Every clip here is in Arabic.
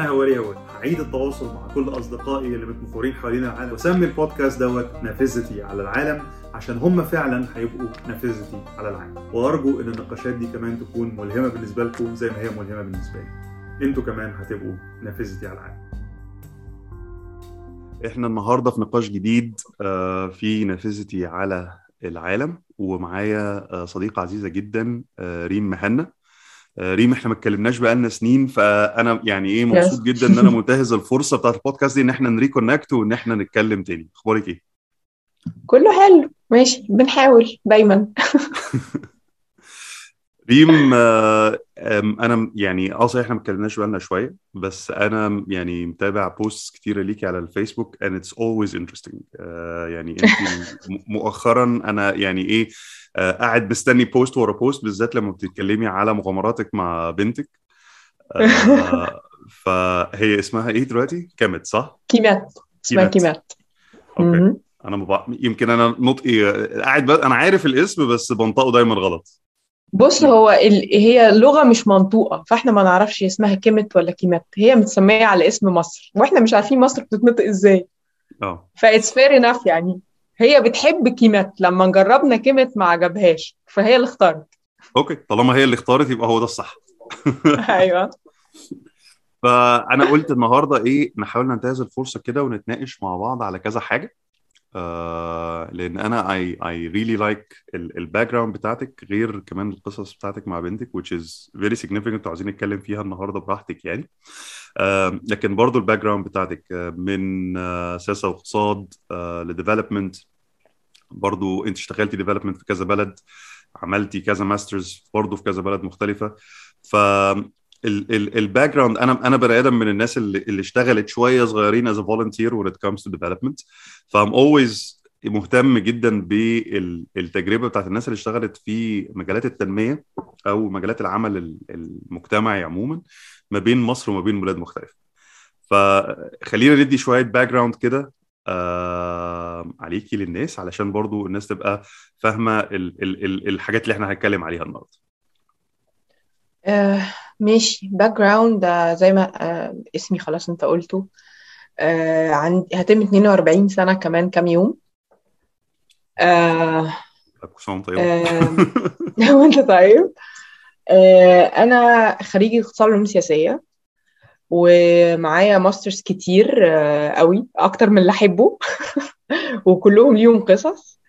أنا هواري هواري هعيد التواصل مع كل أصدقائي اللي متمحورين حوالين العالم واسمي البودكاست دوت نافذتي على العالم عشان هم فعلا هيبقوا نافذتي على العالم. وأرجو إن النقاشات دي كمان تكون ملهمة بالنسبة لكم زي ما هي ملهمة بالنسبة لي. أنتوا كمان هتبقوا نافذتي على العالم. إحنا النهارده في نقاش جديد آه، في نافذتي على العالم ومعايا آه، صديقة عزيزة جدا آه، ريم مهنا. ريم إحنا ما اتكلمناش بقالنا سنين فأنا يعني إيه مبسوط جدا إن أنا منتهز الفرصة بتاعت البودكاست دي إن إحنا ن reconnect وإن إحنا نتكلم تاني. أخبارك إيه؟ كله حلو. ماشي. بنحاول دايما. ريم أنا يعني آه صحيح إحنا ما اتكلمناش بقالنا شوية بس أنا يعني متابع post كتيرة ليكي على الفيسبوك and it's always interesting. uh, يعني انت مؤخرا أنا يعني إيه uh, قاعد مستني post ورا post بالذات لما بتتكلمي على مغامراتك مع بنتك. uh, فهي اسمها إيه دلوقتي؟ كامت صح؟ كيمات. اسمها كيمات. Okay. أنا مبع... يمكن أنا نطقي قاعد ب... أنا عارف الاسم بس بنطقه دايما غلط. بص هو ال... هي لغة مش منطوقة فإحنا ما نعرفش اسمها كيمت ولا كيمات. هي متسمية على اسم مصر وإحنا مش عارفين مصر بتتنطق إزاي. آه. ف that's fair enough يعني. هي بتحب كيمات. لما جربنا كيمت ما عجبهاش فهي اللي اختارت. Okay طالما هي اللي اختارت يبقى هو ده الصح. أيوه. فأنا قلت النهارده إيه نحاول ننتهز الفرصة كده ونتناقش مع بعض على كذا حاجة. آه لأن أنا I I really like ال background بتاعتك غير كمان القصص بتاعتك مع بنتك which is very significant وعايزين نتكلم فيها النهارده براحتك يعني. آه لكن برضو ال background بتاعتك من آه سياسة واقتصاد آه ل development برضو أنت اشتغلتي development في كذا بلد عملتي كذا masters برضو في كذا بلد مختلفة. ف ال background أنا أنا بني آدم من الناس اللي, اللي اشتغلت شوية صغيرين as volunteer when it comes to development. ف I'm always مهتم جدا بالتجربه بتاعت الناس اللي اشتغلت في مجالات التنمية أو مجالات العمل المجتمعي عموما ما بين مصر وما بين بلاد مختلفة. فخلينا ندي شوية background كده آه عليكي للناس علشان برضو الناس تبقى فاهمة ال ال ال الحاجات اللي إحنا هنتكلم عليها النهارده. آه ماشي. background زي ما آه اسمي خلاص انت قلته. آه عندي هتم 42 سنة كمان كام يوم. آه طيب. وانت طيب. أنا خريجة اقتصاد علوم سياسية ومعايا masters كتير قوي أكتر من اللي أحبه. وكلهم ليهم قصص.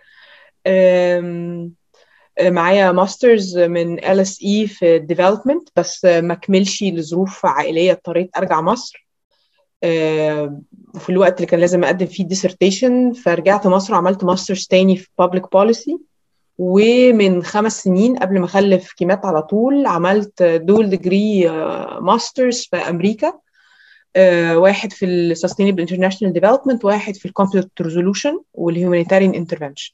معايا masters من LSE في development بس ما كملش لظروف عائلية اضطريت أرجع مصر. وفي الوقت اللي كان لازم أقدم فيه dissertation فرجعت مصر وعملت masters تاني في public policy ومن خمس سنين قبل ما أخلف كيمات على طول عملت dual degree masters في أمريكا. واحد في ال sustainable international development واحد في ال conflict resolution وال humanitarian intervention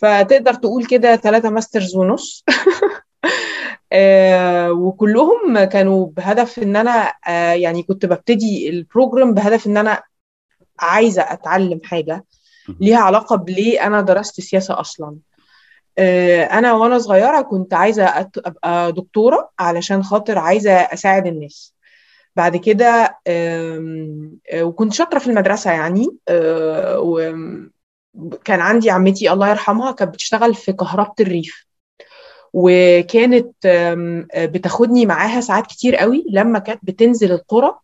فتقدر تقول كده ثلاثة masters ونص. آه وكلهم كانوا بهدف إن أنا آه يعني كنت ببتدي ال program بهدف إن أنا عايزة أتعلم حاجة ليها علاقة بليه أنا درست سياسة أصلا. آه أنا وأنا صغيرة كنت عايزة أبقى دكتورة علشان خاطر عايزة أساعد الناس. بعد كده وكنت شاطرة في المدرسة يعني و كان عندي عمتي الله يرحمها كانت بتشتغل في كهربة الريف. وكانت بتاخدني معاها ساعات كتير قوي لما كانت بتنزل القرى.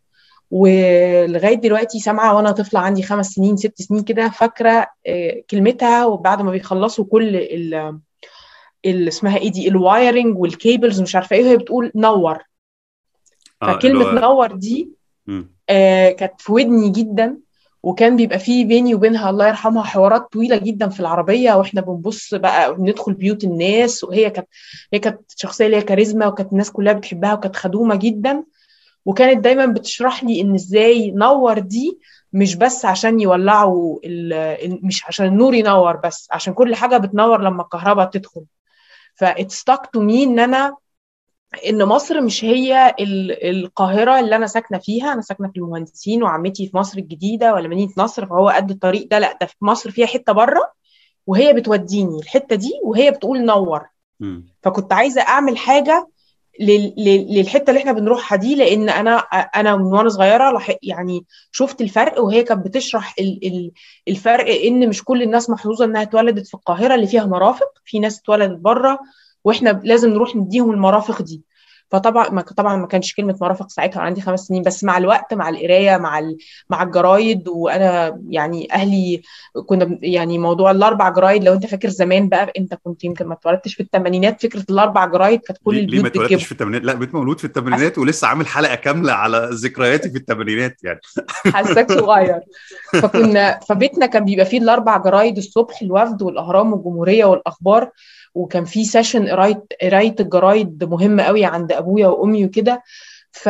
ولغاية دلوقتي سامعة وأنا طفلة عندي خمس سنين ست سنين كده فاكرة كلمتها وبعد ما بيخلصوا كل ال اللي اسمها إيه دي ال wiring وال cables مش عارفة إيه وهي بتقول نور. فكلمة آه نور دي آه كانت في ودني جدا. وكان بيبقى فيه بيني وبينها الله يرحمها حوارات طويلة جدا في العربية وإحنا بنبص بقى بندخل بيوت الناس وهي كانت هي كانت شخصية ليها كاريزما وكانت الناس كلها بتحبها وكانت خدومة جدا. وكانت دايما بتشرح لي إن إزاي نور دي مش بس عشان يولعوا مش عشان النور ينور بس عشان كل حاجة بتنور لما الكهرباء تدخل. فاتستك تو مي إن أنا إن مصر مش هي القاهرة اللي أنا ساكنة فيها. أنا ساكنة في المهندسين وعمتي في مصر الجديدة ولا مدينة نصر فهو قد الطريق ده. لأ ده في مصر فيها حتة بره وهي بتوديني الحتة دي وهي بتقول نور. فكنت عايزة أعمل حاجة لل- لل- للحتة اللي إحنا بنروحها دي لأن أنا أنا من وأنا صغيرة يعني شفت الفرق وهي كانت بتشرح ال- ال- الفرق إن مش كل الناس محظوظة إنها اتولدت في القاهرة اللي فيها مرافق. في ناس اتولدت بره وإحنا لازم نروح نديهم المرافق دي. فطبعا ما طبعا ما كانش كلمة مرافق ساعتها عندي خمس سنين بس مع الوقت مع القراية مع ال... مع الجرايد وأنا يعني أهلي كنا يعني موضوع الأربع جرايد لو أنت فاكر زمان بقى أنت كنت يمكن ما اتولدتش في الثمانينات فكرة الأربع جرايد كانت كل ليه, ليه البيوت ما اتولدتش في الثمانينات لا بقيت مولود في الثمانينات ولسه عامل حلقة كاملة على ذكرياتي في الثمانينات يعني. حاساك صغير. فكنا فبيتنا كان بيبقى فيه الأربع جرايد الصبح الوفد والأهرام والجمهورية والأخبار. وكان في session قرايه قرايه الجرايد مهمه قوي عند أبويا وأمي وكده. ف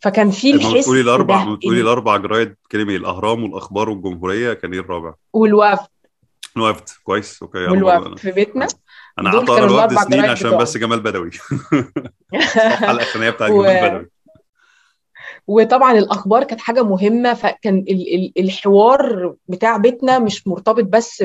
فكان في لما الحس بتقولي الاربع بتقولي الأربع جرايد كلمة الأهرام والأخبار والجمهورية كان إيه الرابع؟ والوفد. الوفد كويس. okay والوفد في بيتنا. أنا قعدت اقرا الوفد سنين عشان. بس جمال بدوي. الحلقة الاخرانيه بتاعت جمال بدوي. وطبعا الأخبار كانت حاجة مهمة فكان ال- ال- الحوار بتاع بيتنا مش مرتبط بس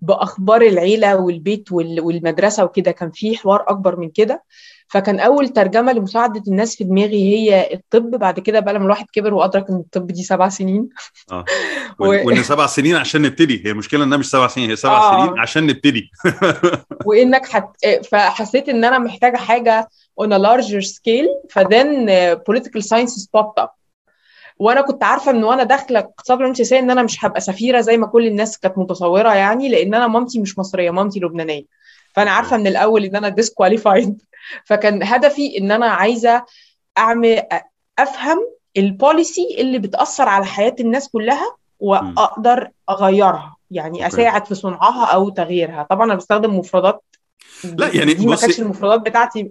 بأخبار العيلة والبيت وال- والمدرسة وكده كان في حوار أكبر من كده. فكان أول ترجمة لمساعدة الناس في دماغي هي الطب بعد كده بقى لما الواحد كبر وأدرك إن الطب دي سبع سنين. آه. و- وإن سبع سنين عشان نبتدي. هي المشكلة إنها مش سبع سنين هي سبع آه. سنين عشان نبتدي. وإنك حت... فحسيت إن أنا محتاجة حاجة on a larger scale فدن political sciences popped up. وأنا كنت عارفة إن وأنا داخلة اقتصاد العلوم السياسية إن أنا مش هبقى سفيرة زي ما كل الناس كانت متصورة يعني لأن أنا مامتي مش مصرية مامتي لبنانية. فأنا عارفة من الأول إن أنا disqualified. فكان هدفي إن أنا عايزة أعمل أفهم البوليسي اللي بتأثر على حياة الناس كلها وأقدر أغيرها يعني. أساعد في صنعها أو تغييرها. طبعا أنا بستخدم مفردات لا، يعني دي ما كانتش المفردات بتاعتي.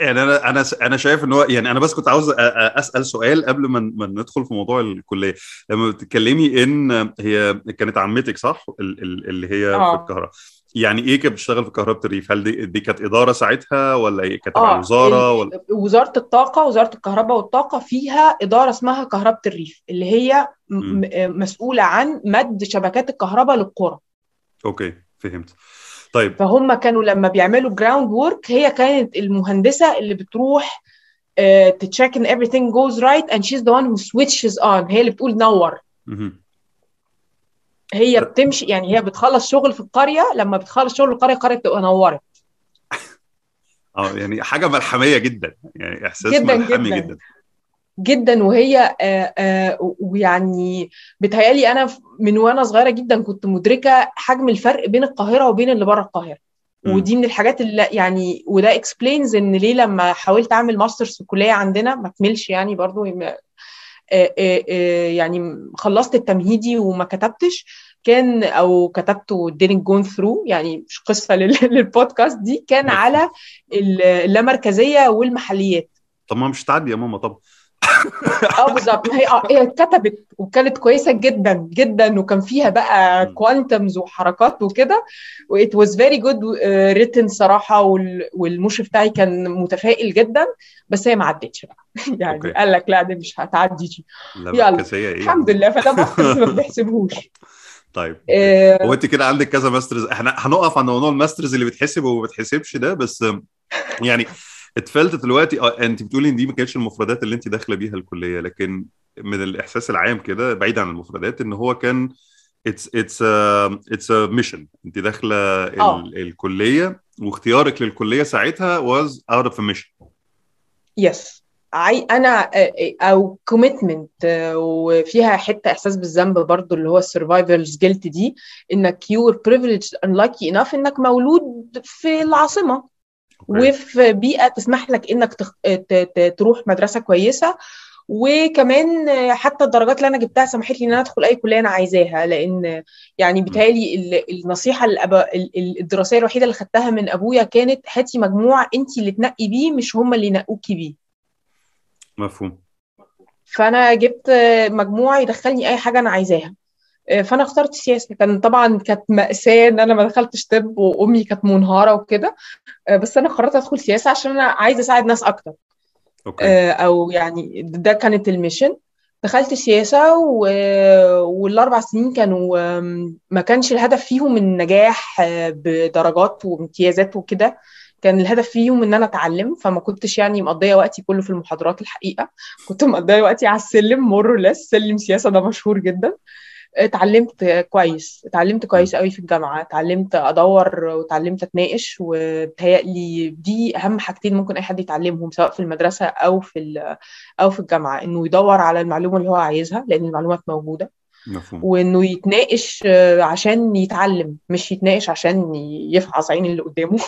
يعني أنا أنا أنا شايف إن هو يعني أنا بس كنت عاوز أسأل سؤال قبل ما ما ندخل في موضوع الكلية. لما بتتكلمي إن هي كانت عمتك صح؟ ال- ال- اللي هي في آه. الكهرباء. يعني إيه كانت بتشتغل في كهرباء الريف هل دي, دي كانت إدارة ساعتها ولا إيه؟ كانت تبع الوزاره ال- ولا؟ وزارة الطاقة وزارة الكهرباء والطاقة فيها إدارة اسمها كهرباء الريف اللي هي. م- مسؤولة عن مد شبكات الكهرباء للقرى. okay فهمت. طيب. فهم كانوا لما بيعملوا ground work هي كانت المهندسة اللي بتروح ت check ان everything goes right and she's the one who switches on. هي اللي بتقول نور. هي بتمشي يعني هي بتخلص شغل في القرية لما بتخلص شغل القرية القرية بتبقى نورت. آه يعني حاجة ملحمية جدا يعني إحساس جداً ملحمي جداً. جدا. جدا وهي آه، آه، ويعني بتهيالي أنا من وأنا صغيرة جدا كنت مدركة حجم الفرق بين القاهرة وبين اللي بره القاهرة. ودي من الحاجات اللي يعني وده explains إن ليه لما حاولت أعمل masters في الكلية عندنا ما كملش يعني برضو آه، يعني خلصت التمهيدي وما كتبتش كان أو كتبته didn't go through يعني مش قصة لل- للبودكاست دي كان. على ال- اللامركزية والمحليات طب ما مش تعدي يا ماما طب آه بالظبط. ما هي آه هي اتكتبت وكانت كويسة جدا جدا وكان فيها بقى. quantums وحركات وكده و it was very good written صراحة وال- والمشرف بتاعي كان متفائل جدا بس هي ما عدتش بقى. يعني okay. قال لك لا دي مش هتعدي دي. لا يلا. إيه؟ الحمد لله. فده ما بنحسبهوش. طيب. آه، هو انت كده عندك كذا masters إحنا هنقف عند موضوع ال masters اللي بتحسب وما بتحسبش ده بس يعني اتفلت دلوقتي آه انت بتقولي إن دي ما كانتش المفردات اللي انت داخلة بيها الكلية لكن من الإحساس العام كده بعيد عن المفردات إن هو كان it's it's it's mission انت داخلة. ال- الكلية واختيارك للكلية ساعتها out of a mission يس عي أنا آه، أو commitment وفيها حتة إحساس بالذنب برضو اللي هو ال survivor's guilt دي إنك you are privileged and lucky enough إنك مولود في العاصمة. وفي بيئة تسمح لك إنك تخ... ت... ت... تروح مدرسة كويسة. وكمان حتى الدرجات اللي أنا جبتها سمحت لي إن أنا أدخل أي كلية أنا عايزاها لأن يعني بيتهيألي ال- النصيحة الأب... ال- الدراسية الوحيدة اللي خدتها من أبويا كانت هاتي مجموع انت اللي تنقي بيه مش هم اللي ينقوكي بيه. مفهوم. فأنا جبت مجموع يدخلني أي حاجة أنا عايزاها. فأنا اخترت السياسة كان طبعا كانت مأساة إن أنا ما دخلتش طب وأمي كانت منهارة وكده. بس أنا قررت أدخل سياسة عشان أنا عايزة أساعد ناس أكتر. okay. أو يعني ده كانت ال mission. دخلت سياسة و... والأربع سنين كانوا ما كانش الهدف فيهم النجاح بدرجات وامتيازات وكده. كان الهدف فيهم إن أنا أتعلم. فما كنتش يعني مقضية وقتي كله في المحاضرات الحقيقة. كنت مقضية وقتي على السلم more or less سلم سياسة ده مشهور جدا. اتعلمت كويس اتعلمت كويس قوي في الجامعة اتعلمت أدور واتعلمت أتناقش وبتهيألي دي أهم حاجتين ممكن أي حد يتعلمهم سواء في المدرسة أو في أو في الجامعة إنه يدور على المعلومة اللي هو عايزها لأن المعلومات موجودة مفهوم. وإنه يتناقش عشان يتعلم مش يتناقش عشان يفعص عين اللي قدامه.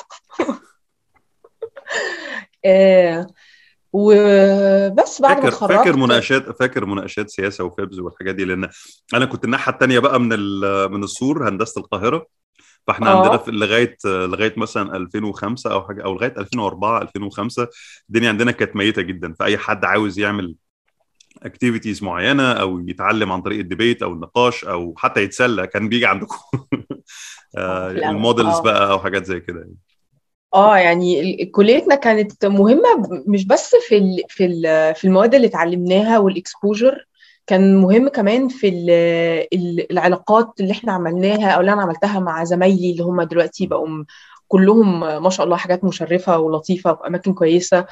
وبس بعد ما اتخرجت فاكر مناقشات فاكر مناقشات سياسة وفيبز والحاجات دي لأن أنا كنت الناحية الثانية بقى من من السور هندسة القاهرة فإحنا آه. عندنا في لغايه لغاية مثلا 2005 أو حاجة أو لغاية 2004 2005 الدنيا عندنا كانت ميتة جدا فأي حد عاوز يعمل activities معينة أو يتعلم عن طريق ال debate أو النقاش أو حتى يتسلى كان بيجي عندكم آه،. ال models آه. بقى أو حاجات زي كده آه يعني كليتنا كانت مهمة ب- مش بس في ال في ال في المواد اللي اتعلمناها وال exposure كان مهم كمان في ال ال العلاقات اللي إحنا عملناها أو اللي أنا عملتها مع زمايلي اللي هم دلوقتي بقوا كلهم ما شاء الله حاجات مشرفة ولطيفة في أماكن كويسة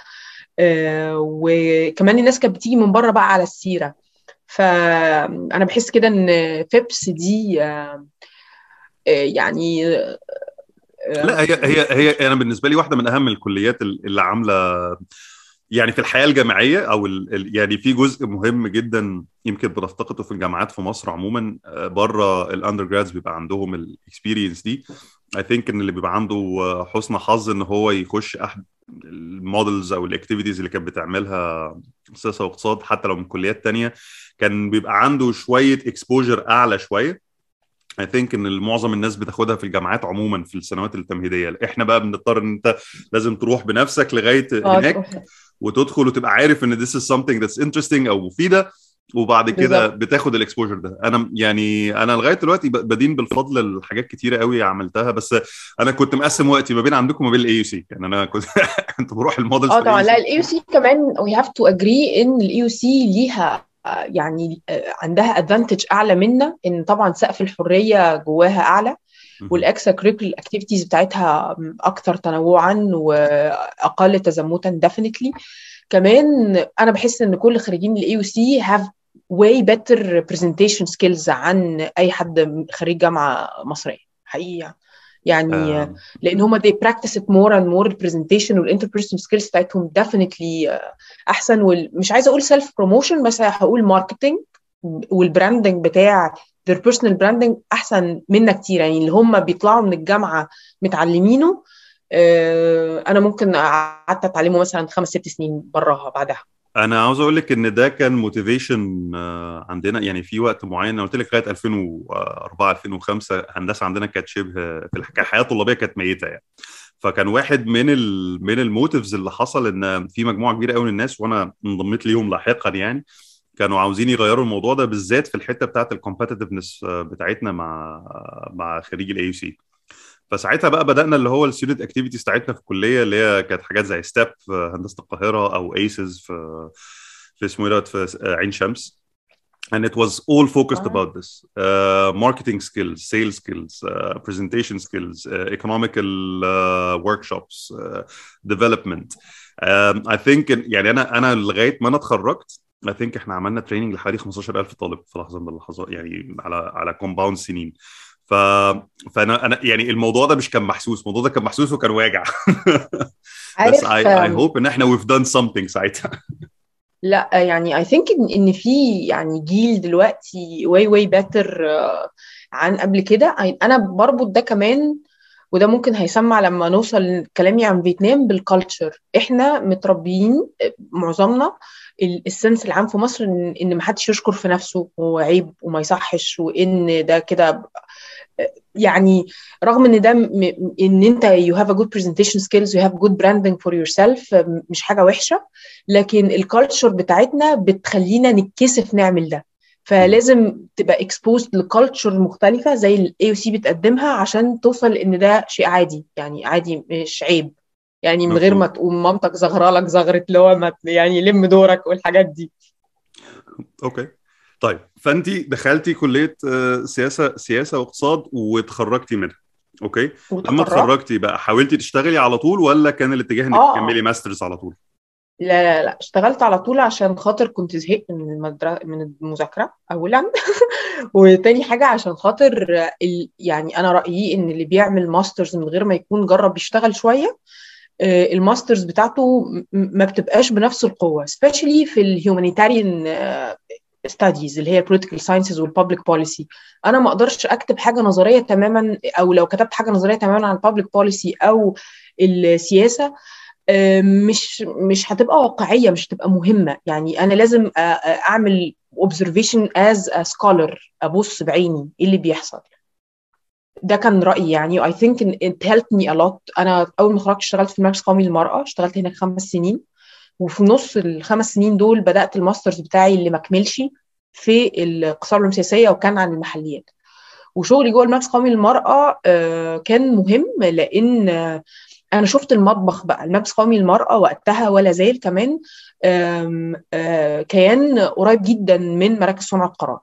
آه، وكمان الناس كانت بتيجي من بره بقى على السيرة. فانا بحس كده إن FEPS دي آه، آه، يعني لا هي هي هي أنا بالنسبة لي واحدة من أهم الكليات اللي عاملة يعني في الحياة الجامعية أو ال يعني في جزء مهم جدا يمكن بنفتقده في الجامعات في مصر عموما آه، بره ال undergrads بيبقى عندهم ال experience دي. I think إن اللي بيبقى عنده آه، حسن حظ إن هو يخش أحد ال models أو ال activities اللي كانت بتعملها سياسة واقتصاد حتى لو من كليات تانية كان بيبقى عنده شوية exposure أعلى شوية. I think إن معظم الناس بتاخدها في الجامعات عموما في السنوات التمهيدية. إحنا بقى بنضطر إن أنت لازم تروح بنفسك لغاية آه هناك وتدخل وتبقى عارف إن this is something that's interesting أو مفيدة وبعد كده. بتاخد ال exposure ده. أنا يعني أنا لغاية دلوقتي بدين بالفضل لحاجات كتيرة قوي عملتها بس أنا كنت مقسم وقتي ما بين عندكم وما بين ال AUC يعني أنا كنت كنت بروح ال models آه طبعا. لا ال AUC كمان we have to agree إن ال AUC ليها آه، يعني آه، عندها advantage أعلى منا إن طبعا سقف الحرية جواها أعلى وال extracurricular activities بتاعتها أكثر تنوعا وأقل تزمتا definitely كمان أنا بحس إن كل خريجين ال AUC have way better presentation skills عن أي حد خريج جامعة مصرية حقيقه يعني لأن هم they practice it more and more ال presentation وال interpersonal skills بتاعتهم definitely آه، أحسن ومش عايزة أقول self promotion بس هقول marketing وال branding بتاع their personal branding أحسن منا كتير. يعني اللي هم بيطلعوا من الجامعة متعلمينه آه، أنا ممكن قعدت أتعلمه مثلا خمس ست سنين براها بعدها. أنا عاوز أقول لك إن ده كان motivation عندنا يعني في وقت معين أنا قلت لك لغاية 2004 2005 هندسة عندنا كانت شبه في الح- الحياة الطلابيه كانت ميتة يعني. فكان واحد من من ال motives اللي حصل إن في مجموعة كبيرة قوي من الناس وأنا انضميت ليهم لاحقا يعني كانوا عاوزين يغيروا الموضوع ده بالذات في الحتة بتاعت ال competitiveness بتاعتنا مع مع خريج ال AUC فساعتها بقى بدأنا اللي هو ال student activities بتاعتنا في الكليه اللي هي كانت حاجات زي STEP في هندسة القاهرة أو ACES في في اسمه إيه دوت؟ في عين شمس. And it was all focused آه. about this. Uh, marketing skills sales skills uh, presentation skills uh, economical uh, workshops uh, development. Um, I think يعني أنا أنا لغاية ما أنا اتخرجت I think إحنا عملنا training لحوالي 15000 طالب في لحظة من اللحظات يعني على على compound سنين. ف فأنا أنا يعني الموضوع ده مش كان محسوس الموضوع ده كان محسوس وكان واجع. بس آم، hope إن إحنا we've done something ساعتها. لا يعني think إن, إن في يعني جيل دلوقتي way better آه، عن قبل كده. أنا بربط ده كمان وده ممكن هيسمع لما نوصل كلامي عن فيتنام بالكالتشر إحنا متربيين آه، معظمنا ال- السنس العام في مصر إن إن محدش يشكر في نفسه وعيب وما يصحش وإن ده كده يعني رغم إن ده م- إن أنت you have a good presentation skills you have good branding for yourself مش حاجة وحشة لكن ال culture بتاعتنا بتخلينا نتكسف نعمل ده. فلازم تبقى exposed ل culture مختلفة زي ال AUC بتقدمها عشان توصل إن ده شيء عادي يعني عادي مش عيب. يعني من غير ما تقوم مامتك زغرة لك زغرة اللي هو يعني لم دورك والحاجات دي. Okay. طيب فانت دخلتي كلية آه، سياسة سياسة واقتصاد وتخرجتي منها okay؟ لما وتخرجت اتخرجتي بقى حاولتي تشتغلي على طول ولا كان الاتجاه إنك آه. تكملي masters على طول؟ لا لا لا اشتغلت على طول عشان خاطر كنت زهقت من المدرسة من المذاكرة أولا. وتاني حاجة عشان خاطر ال... يعني أنا رأيي إن اللي بيعمل masters من غير ما يكون جرب يشتغل شوية آه، ال masters بتاعته ما بتبقاش بنفس القوة especially في ال humanitarian studies اللي هي political sciences وال public policy. أنا ما أقدرش أكتب حاجة نظرية تماما أو لو كتبت حاجة نظرية تماما عن public policy أو السياسة مش مش هتبقى واقعية مش هتبقى مهمة. يعني أنا لازم أعمل observation as a scholar أبص بعيني إيه اللي بيحصل؟ ده كان رأيي. يعني think in- it helped me a lot. أنا أول ما خرجت اشتغلت في المركز القومي للمرأة اشتغلت هناك خمس سنين. وفي نص الخمس سنين دول بدأت الماسترز بتاعي اللي ما كملش في القصار العلوم السياسية وكان عن المحليات. وشغلي جوه المركز القومي للمرأة آه، كان مهم لأن آه، أنا شفت المطبخ بقى المركز القومي للمرأة وقتها ولا زال كمان آه، كيان قريب جدا من مراكز صنع القرار.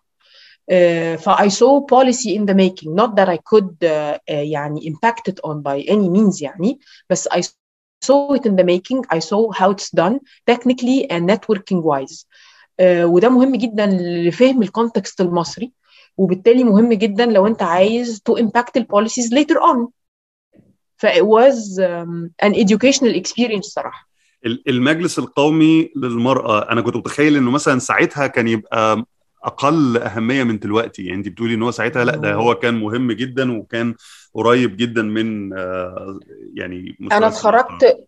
ف I saw policy in the making not that I could يعني it on by any means يعني بس I saw it in the making. I saw how it's done technically and networking wise. uh, وده مهم جدا لفهم الكونتكست المصري. وبالتالي مهم جدا لو أنت عايز to impact the policies later on. ف it was um, an educational experience صراحة. ال- المجلس القومي للمرأة أنا كنت متخيل إنه مثلا ساعتها كان يبقى أقل أهمية من دلوقتي. يعني أنت بتقولي إن هو ساعتها لأ ده هو كان مهم جدا وكان قريب جدا من آه، يعني أنا. اتخرجت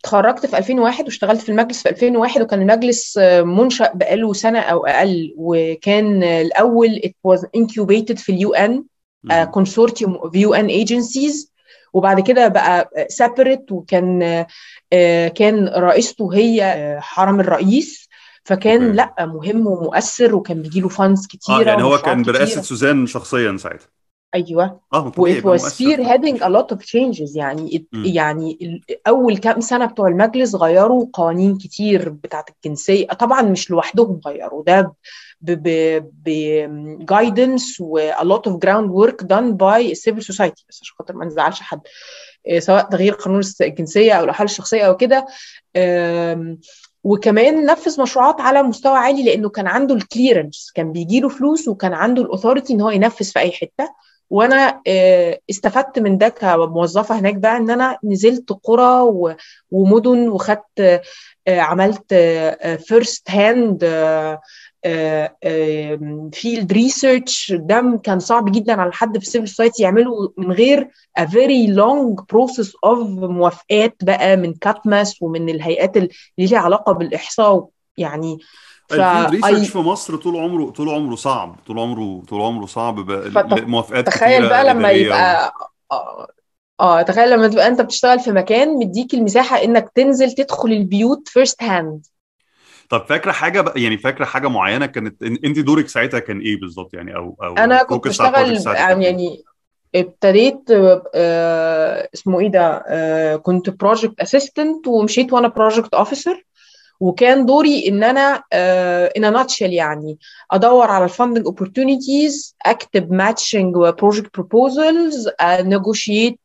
اتخرجت في 2001 واشتغلت في المجلس في 2001 وكان المجلس آه، منشأ بقاله سنة أو أقل وكان آه، الأول it was incubated في ال UN مم. consortium of UN agencies وبعد كده بقى آه، separate وكان آه، آه، كان رئيسته هي آه، حرم الرئيس فكان. لأ مهم ومؤثر وكان بيجيله funds آه كتيرة يعني هو كان برئاسة كتيرة. سوزان شخصيا ساعتها أيوه. آه طبيعي و it يبقى was مؤثر. spearheading a lot of changes. يعني مم. يعني أول كام سنة بتوع المجلس غيروا قوانين كتير بتاعت الجنسية. طبعا مش لوحدهم غيروا. ده ب ب ب guidance و a lot of groundwork done by civil society. بس عشان خاطر ما نزعلش حد. إيه، سواء تغيير قانون الجنسية أو الأحوال الشخصية أو كده. وكمان نفذ مشروعات على مستوى عالي لأنه كان عنده ال clearance كان بيجيله فلوس وكان عنده ال authority إن هو ينفذ في أي حتة. وأنا آه، استفدت من ده كموظفة هناك بقى إن أنا نزلت قرى ومدن وخدت آه، عملت first hand field research ده كان صعب جدا على حد في ال civil society يعمله من غير a very long process of موافقات بقى من CAPMAS ومن الهيئات اللي ليها علاقة بالإحصاء. يعني ف ال field research I- في مصر طول عمره طول عمره صعب. طول عمره طول عمره صعب موافقات تخيل بقى لما يبقى آه آه تخيل لما تبقى أنت بتشتغل في مكان مديك المساحة إنك تنزل تدخل البيوت first hand طب فاكرة حاجة بقى يعني فاكرة حاجة معينة كانت أنت دورك ساعتها كان إيه بالظبط يعني؟ أو أو أنا كنت بشتغل كان إيه؟ يعني ابتديت آه اسمه إيه ده؟ آه كنت project assistant ومشيت وأنا project officer وكان دوري إن أنا initial يعني أدور على ال funding opportunities أكتب matching و project proposals negotiate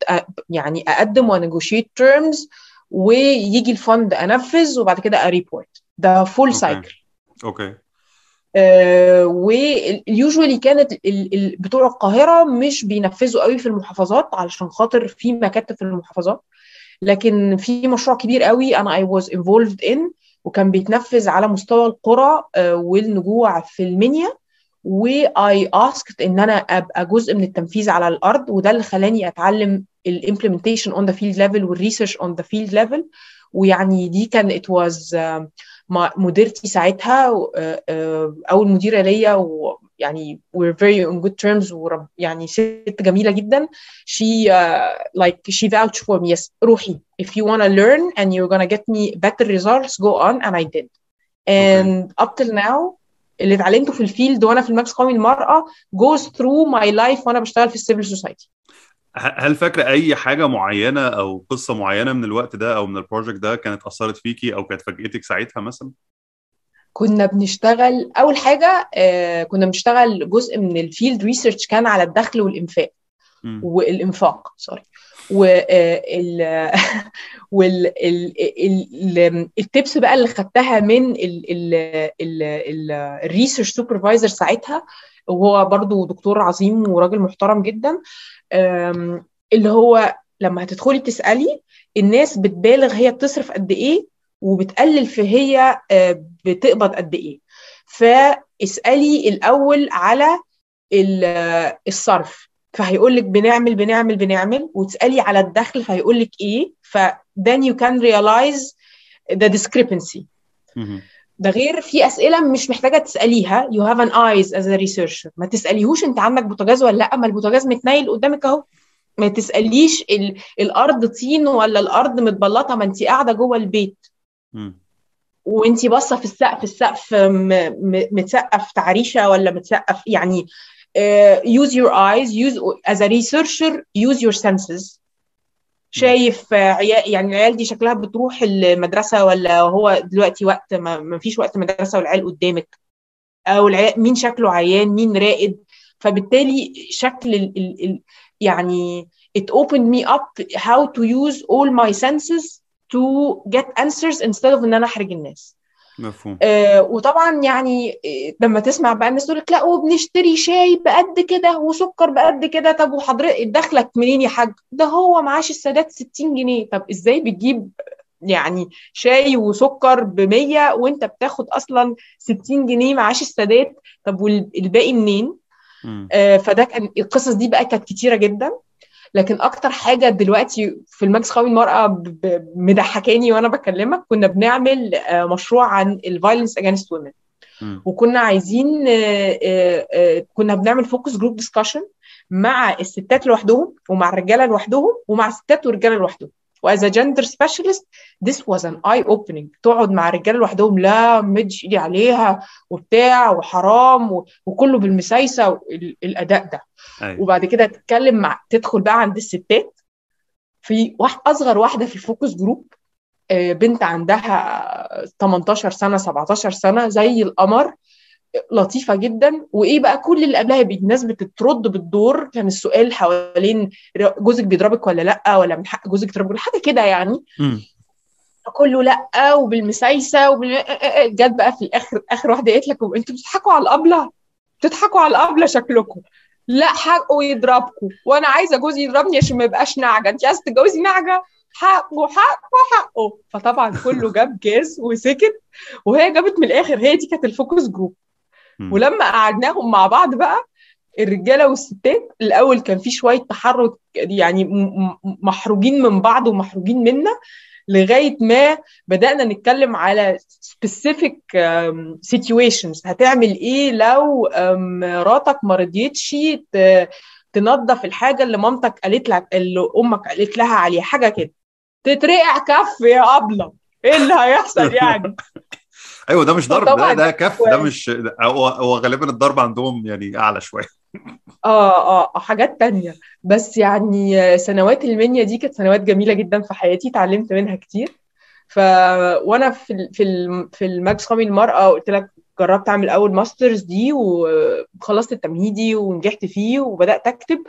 يعني أقدم و negotiate terms ويجي ال fund أنفذ وبعد كده أ report ده full. cycle okay. وال usually كانت ال- ال- بتوع القاهرة مش بينفذوا قوي في المحافظات علشان خاطر في مكاتب في المحافظات لكن في مشروع كبير قوي أنا I was involved in وكان بيتنفذ على مستوى القرى آه، والنجوع في المنيا. و I asked إن أنا أبقى جزء من التنفيذ على الأرض وده اللي خلاني أتعلم ال implementation on the field level وال research on the field level. ويعني دي كان was آه، مع- مديرتي ساعتها آه، آه، اول مديره ليا ويعني we're very on good terms ورب يعني ست جميله جدا she uh, like she vouched for me yes روحي if you want to learn and you're gonna get me better results go on and I did and up till now اللي اتعلمته في ال field وأنا في المركز القومي للمرأة goes through my life وأنا بشتغل في ال civil society هل فاكرة أي حاجة معينة أو قصة معينة من الوقت ده أو من ال project ده كانت أثرت فيكي أو كانت فاجئتك ساعتها مثلا؟ كنا بنشتغل أول حاجة آه كنا بنشتغل جزء من ال field research كان على الدخل والإنفاق. والإنفاق sorry وال وال ال tips بقى اللي خدتها من ال research supervisor ساعتها وهو برضو دكتور عظيم وراجل محترم جدا اللي هو لما هتدخلي تسألي الناس بتبالغ هي بتصرف قد إيه وبتقلل في هي آه، بتقبض قد إيه. فاسألي الأول على آه، الصرف. فهيقول لك بنعمل بنعمل بنعمل وتسألي على الدخل فهيقول لك إيه. ف then you can realize the discrepancy. ده غير في أسئلة مش محتاجة تسأليها. Have an eyes as a researcher. ما تسأليهوش انت عندك بوتاجاز ولا لأ. ما البوتاجاز متنيل قدامك أهو. ما تسأليش ال... الأرض طين ولا الأرض متبلطة. ما انت قاعدة جوه البيت. مم. وانت باصة في السقف. السقف م... م... متسقف تعريشه ولا متسقف يعني uh, use your eyes. use as a researcher. use your senses. شايف عيال يعني العيال دي شكلها بتروح المدرسة ولا هو دلوقتي وقت ما, ما فيش وقت مدرسة والعيال قدامك؟ أو العيال مين شكله عيان؟ مين راقد فبالتالي شكل ال ال ال يعني it opened me up how to use all my senses to get answers instead of إن أنا أحرج الناس. مفهوم. آه وطبعا يعني آه، لما تسمع بقى الناس تقول لك لا وبنشتري شاي بقد كده وسكر بقد كده طب وحضرتك دخلك منين يا حاج؟ ده هو معاش السادات 60 جنيه. طب إزاي بتجيب يعني شاي وسكر ب 100 وأنت بتاخد أصلا 60 جنيه معاش السادات؟ طب والباقي منين. آه، فده كان القصص دي بقى كانت كتيرة جدا. لكن أكتر حاجة دلوقتي في الماكس قوي المرأة مضحكاني وأنا بكلمك كنا بنعمل آه، مشروع عن ال violence against women. وكنا عايزين آه، آه، كنا بنعمل focus group discussion مع الستات لوحدهم ومع الرجالة لوحدهم ومع الستات والرجالة لوحدهم و as gender specialist this was an eye opening تقعد مع الرجالة لوحدهم لا مدش إيدي عليها وبتاع وحرام و- وكله بالمسايسة الأداء ده. أيوة. وبعد كده تتكلم مع تدخل بقى عند الستات. في واحد أصغر واحدة في ال focus group آه، بنت عندها 18 سنة 17 سنة زي القمر لطيفة جدا. وإيه بقى؟ كل اللي قبلها الناس بتترد بالدور. كان السؤال حوالين جوزك بيضربك ولا لأ؟ ولا من حق جوزك يضربك حاجة كده يعني. كله لأ وبالمسايسة وبال... جت بقى في الآخر آخر واحدة قالت لك أنتوا بتضحكوا على الأبلة بتضحكوا على الأبلة شكلكم. لأ حقه يضربكم وأنا عايزة جوزي يضربني عشان ما يبقاش نعجة انت عايزة تتجوزي نعجة حقه حقه حقه. فطبعا كله جاب جاز وسكت وهي جابت من الآخر. هي دي كانت ال focus group. ولما قعدناهم مع بعض بقى الرجالة والستات الأول كان في شوية تحرك يعني محروجين من بعض ومحروجين منا. لغاية ما بدأنا نتكلم على specific um, situations. هتعمل إيه لو um, مراتك ما رضيتش تنظف الحاجة اللي مامتك قالت لك اللي أمك قالت لها عليها. حاجة كده. تترقع كف يا أبلة. إيه اللي هيحصل يعني؟ أيوه ده مش ضرب ده ده كف ده. مش هو غالبا الضرب عندهم يعني أعلى شوية آه آه حاجات تانية بس يعني سنوات المنيا دي كانت سنوات جميلة جدا في حياتي اتعلمت منها كتير ف وأنا في. في. في الماكس قومي المرأة قلت لك جربت أعمل أول masters دي وخلصت التمهيدي ونجحت فيه وبدأت أكتب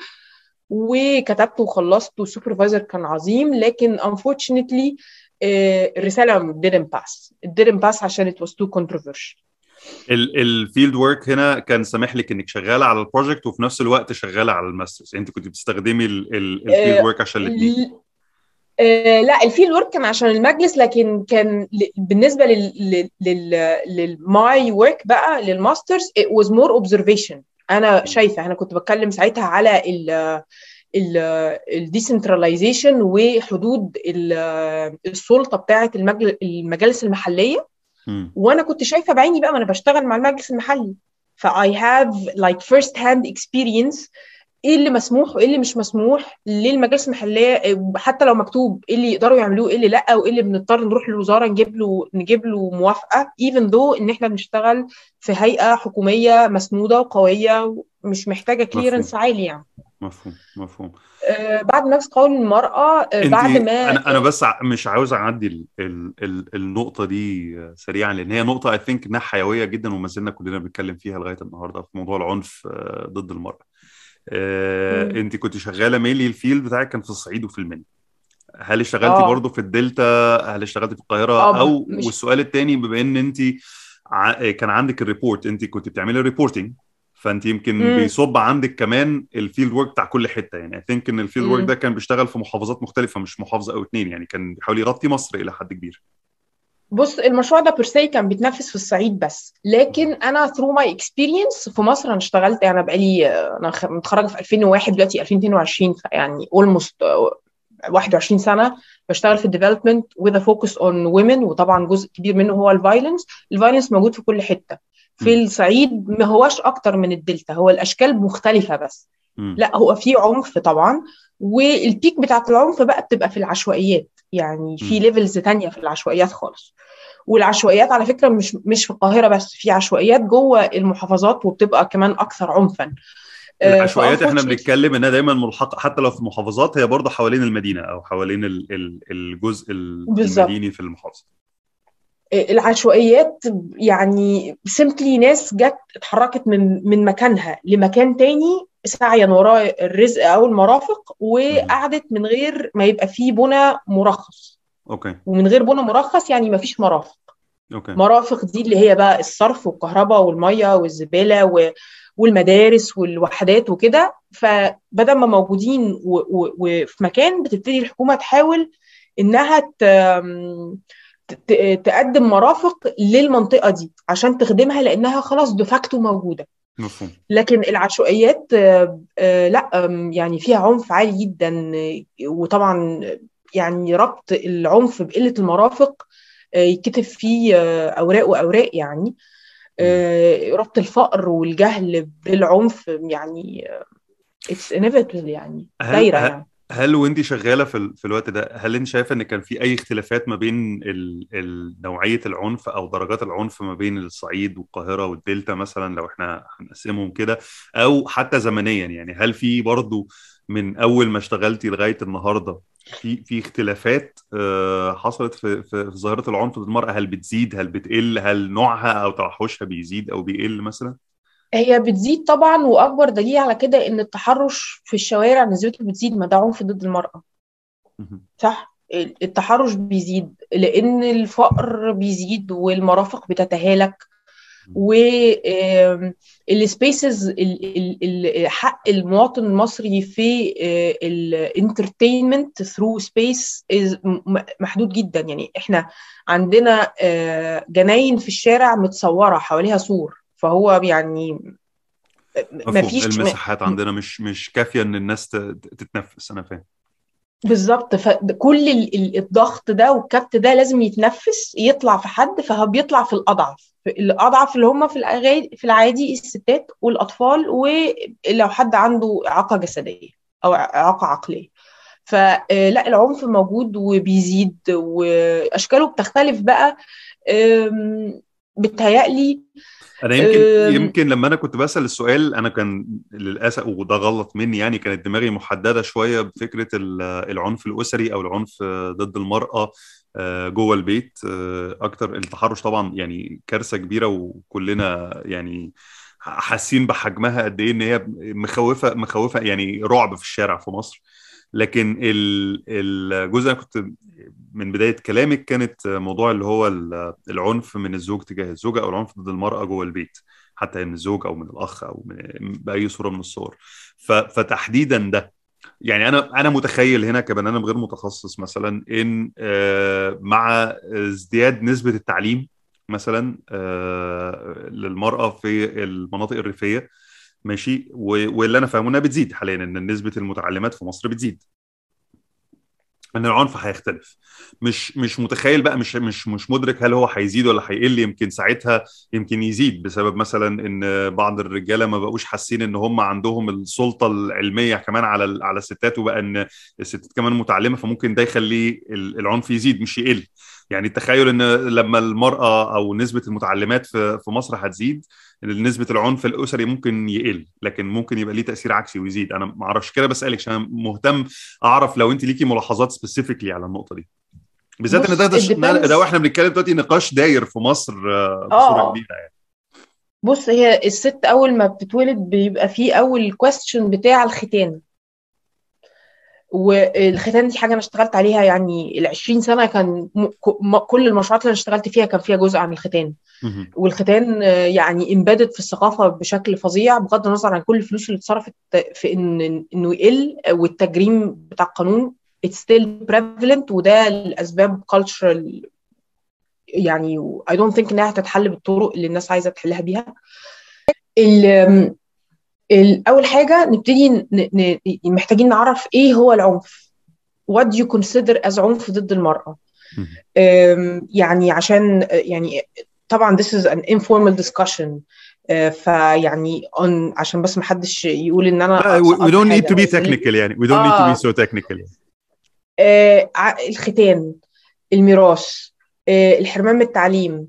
وكتبت وخلصت وال supervisor كان عظيم لكن unfortunately آه، الرسالة didn't pass. It didn't pass عشان it was too controversial. ال field work هنا كان سامح لك إنك شغالة على ال project وفي نفس الوقت شغالة على ال masters أنت كنت بتستخدمي ال field آه، work عشان الاثنين ال- آه، لا ال field work كان عشان المجلس لكن كان بالنسبة لل لل لل my work بقى لل masters it was more observation. أنا شايفة أنا كنت بتكلم ساعتها على ال decentralization وحدود ال- السلطة بتاعه المجالس المحلية. وأنا كنت شايفة بعيني بقى ما أنا بشتغل مع المجلس المحلي. ف I have like first hand experience. إيه اللي مسموح وإيه اللي مش مسموح للمجالس المحلية؟ حتى لو مكتوب إيه اللي يقدروا يعملوه إيه اللي لأ وإيه اللي بنضطر نروح للوزارة نجيب له نجيب له موافقة. Even though إن إحنا بنشتغل في هيئة حكومية مسنودة وقوية ومش محتاجة clearance عالي يعني. مفهوم مفهوم. آه بعد نفس قول المرأة آه بعد ما أنا أنا بس مش عاوز أعدي ال ال ال النقطة دي سريعا لأن هي نقطة I think إنها حيوية جدا وما زلنا كلنا بنتكلم فيها لغاية النهارده في موضوع العنف آه، ضد المرأة. آه،. انت كنت شغالة mainly ال field بتاعك كان في الصعيد وفي المنيا هل اشتغلتي آه. برضو في الدلتا؟ هل اشتغلتي في القاهرة؟ آه ب- أو مش والسؤال الثاني بما إن انت ع... كان عندك ال report انت كنت بتعملي reporting فانت يمكن مم. بيصب عندك كمان ال field work بتاع كل حتة. يعني I think إن ال field work. ده كان بيشتغل في محافظات مختلفة مش محافظة أو اتنين. يعني كان بيحاول يغطي مصر إلى حد كبير. بص المشروع ده per se كان بيتنفذ في الصعيد بس. لكن أنا through my experience في مصر أنا اشتغلت أنا بقالي أنا متخرجة في 2001 دلوقتي 2022 يعني almost 21 سنة بشتغل في ال development a focus on women وطبعا جزء كبير منه هو ال violence ال violence موجود في كل حتة. في. الصعيد ما هواش أكتر من الدلتا هو الأشكال مختلفة بس مم. لا هو في عنف طبعا وال peak بتاعت العنف بقى بتبقى في العشوائيات يعني في. levels تانية في العشوائيات خالص والعشوائيات على فكرة مش مش في القاهرة بس في عشوائيات جوه المحافظات وبتبقى كمان أكثر عنفا آه، العشوائيات إحنا بنتكلم إنها دايما ملحقة حتى لو في المحافظات هي برضه حوالين المدينة أو حوالين ال- ال- الجزء المديني في المحافظة العشوائيات يعني simply ناس جت اتحركت من من مكانها لمكان تاني سعيا وراء الرزق أو المرافق. وقعدت من غير ما يبقى فيه بنى مرخص. okay. ومن غير بنى مرخص يعني ما فيش مرافق. okay. مرافق دي اللي هي بقى الصرف والكهرباء والمية والزبالة و... والمدارس والوحدات وكده. فبدل ما موجودين و... و... وفي مكان بتبتدي الحكومة تحاول إنها ت... تقدم مرافق للمنطقة دي عشان تخدمها لأنها خلاص دفاكتو موجودة. مفهوم. لكن العشوائيات آه، آه، لا يعني فيها عنف عالي جدا وطبعا يعني ربط العنف بقلة المرافق آه، يتكتب فيه أوراق وأوراق يعني ربط الفقر والجهل بالعنف يعني inevitable يعني هل يعني. هل وانت شغالة في ال- في الوقت ده؟ هل انت شايفة ان كان في اي اختلافات ما بين ال- ال- نوعية العنف أو درجات العنف ما بين الصعيد والقاهرة والدلتا مثلا لو إحنا هنقسمهم كده؟ أو حتى زمنيا يعني هل في برضو من اول ما اشتغلتي لغاية النهارده في في اختلافات آه، حصلت في في ظاهرة العنف ضد المرأة؟ هل بتزيد؟ هل بتقل؟ هل نوعها أو توحشها بيزيد أو بيقل مثلا؟ هي بتزيد طبعا وأكبر دليل على كده إن التحرش في الشوارع نسبته بتزيد ما ده عنف ضد المرأة. مهم. صح؟ التحرش بيزيد لأن الفقر بيزيد والمرافق بتتهالك والسبيسز حق المواطن المصري في ال entertainment through space محدود جدا. يعني إحنا عندنا آه، جناين في الشارع متصورة حواليها سور فهو يعني مفهوم. مفيش المساحات عندنا مش مش كافية إن الناس تتنفس أنا فاهم. بالظبط. فكل ال- ال- الضغط ده والكبت ده لازم يتنفس يطلع في حد فهو بيطلع في الأضعف. الأضعف اللي هم في في العادي الستات والأطفال ولو حد عنده إعاقة جسدية أو إعاقة عقلية. فلا العنف موجود وبيزيد وأشكاله بتختلف بقى. بتهيألي أنا يمكن يمكن لما أنا كنت بسأل السؤال أنا كان للأسف وده غلط مني يعني كانت دماغي محددة شوية بفكرة ال- العنف الأسري أو العنف ضد المرأة آه، جوه البيت آه، أكتر التحرش طبعا يعني كارثة كبيرة وكلنا يعني حاسين بحجمها قد إيه إن هي مخوفه مخوفة يعني رعب في الشارع في مصر. لكن ال- الجزء كنت من بداية كلامك كانت موضوع اللي هو ال- العنف من الزوج تجاه الزوجة أو العنف ضد المرأة جوه البيت حتى من الزوج أو من الأخ أو من بأي صورة من الصور. فتحديدا ده. يعني أنا أنا متخيل هنا كبني آدم غير متخصص مثلا إن آه، مع ازدياد نسبة التعليم مثلا آه، للمرأة في المناطق الريفية ماشي؟ واللي أنا فاهمه إنها بتزيد حاليا إن نسبة المتعلمات في مصر بتزيد. إن العنف هيختلف. مش مش متخيل بقى مش مش مش مدرك هل هو هيزيد ولا هيقل. يمكن ساعتها يمكن يزيد بسبب مثلا إن بعض الرجالة ما بقوش حاسين إن هم عندهم السلطة العلمية كمان على على الستات وبقى إن الستات كمان متعلمة فممكن ده يخلي ال- العنف يزيد مش يقل. يعني التخيل إن لما المرأة أو نسبة المتعلمات في مصر هتزيد نسبة العنف الأسري ممكن يقل لكن ممكن يبقى ليه تأثير عكسي ويزيد أنا ما أعرفش كده بسالك عشان مهتم أعرف لو أنت ليكي ملاحظات specifically على النقطة دي بالذات إن ده ده. ده وإحنا بنتكلم دلوقتي نقاش داير في مصر آه، آه. بصوره كبيرة يعني بص هي الست أول ما بتتولد بيبقى فيه أول question بتاع الختان والختان دي حاجة أنا اشتغلت عليها يعني ال 20 سنة كان م... كل المشروعات اللي أنا اشتغلت فيها كان فيها جزء عن الختان. والختان يعني امبيدد في الثقافة بشكل فظيع بغض النظر عن كل الفلوس اللي اتصرفت في إن إنه يقل والتجريم بتاع القانون it's still prevalent وده لاسباب cultural يعني I don't think إنها هتتحل بالطرق اللي الناس عايزة تحلها بيها. أول حاجة نبتدي ن... ن... محتاجين نعرف إيه هو العنف. What do you consider as عنف ضد المرأة؟ يعني عشان يعني طبعا this is an informal discussion. فيعني on عشان بس ما حدش يقول إن أنا لا we don't need to be technical يعني. We don't آه. need to be so technical يعني. آه الختان الميراث آه الحرمان من التعليم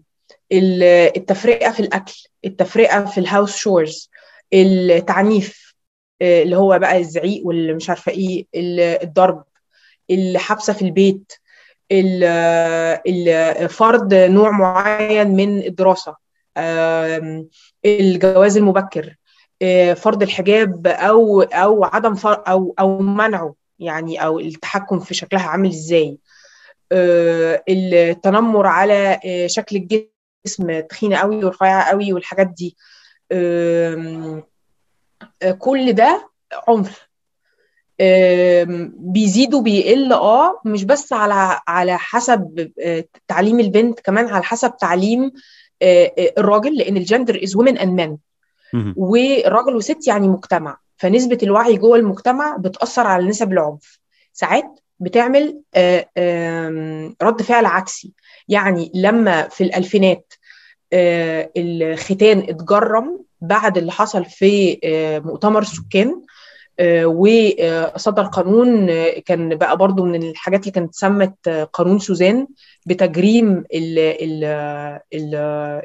التفرقة في الأكل التفرقة في الهاوس شورز التعنيف اللي هو بقى الزعيق واللي مش عارفة إيه الضرب الحبسة في البيت فرض نوع معين من الدراسة الجواز المبكر فرض الحجاب أو أو عدم أو أو منعه يعني أو التحكم في شكلها عامل إزاي. التنمر على شكل الجسم تخينه قوي ورفيعه قوي والحاجات دي. كل ده عنف بيزيد وبيقل آه مش بس على على حسب تعليم البنت كمان على حسب تعليم الراجل لأن ال gender is woman and man والراجل وست يعني مجتمع. فنسبة الوعي جوه المجتمع بتأثر على نسب العنف. ساعات بتعمل رد فعل عكسي. يعني لما في الألفينات الختان اتجرم بعد اللي حصل في مؤتمر السكان وصدر قانون كان بقى برضو من الحاجات اللي كانت سمت قانون سوزان بتجريم ال ال ال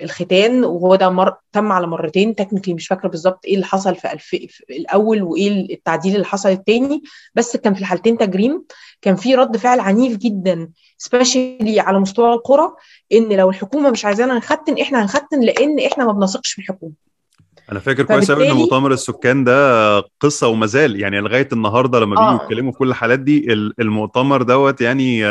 الختان وهو ده مر... تم على مرتين تكنيكلي مش فاكرة بالظبط إيه اللي حصل في, الف... في الأول وإيه التعديل اللي حصل الثاني بس كان في الحالتين تجريم. كان في رد فعل عنيف جدا سبيشالي على مستوى القرى إن لو الحكومة مش عايزانا نختن إحنا هنختن لأن إحنا ما بنثقش في الحكومة. أنا فاكر كويس قوي إن مؤتمر السكان ده قصة ومازال يعني لغاية النهارده لما بييجوا يتكلموا في كل الحالات دي المؤتمر دوت يعني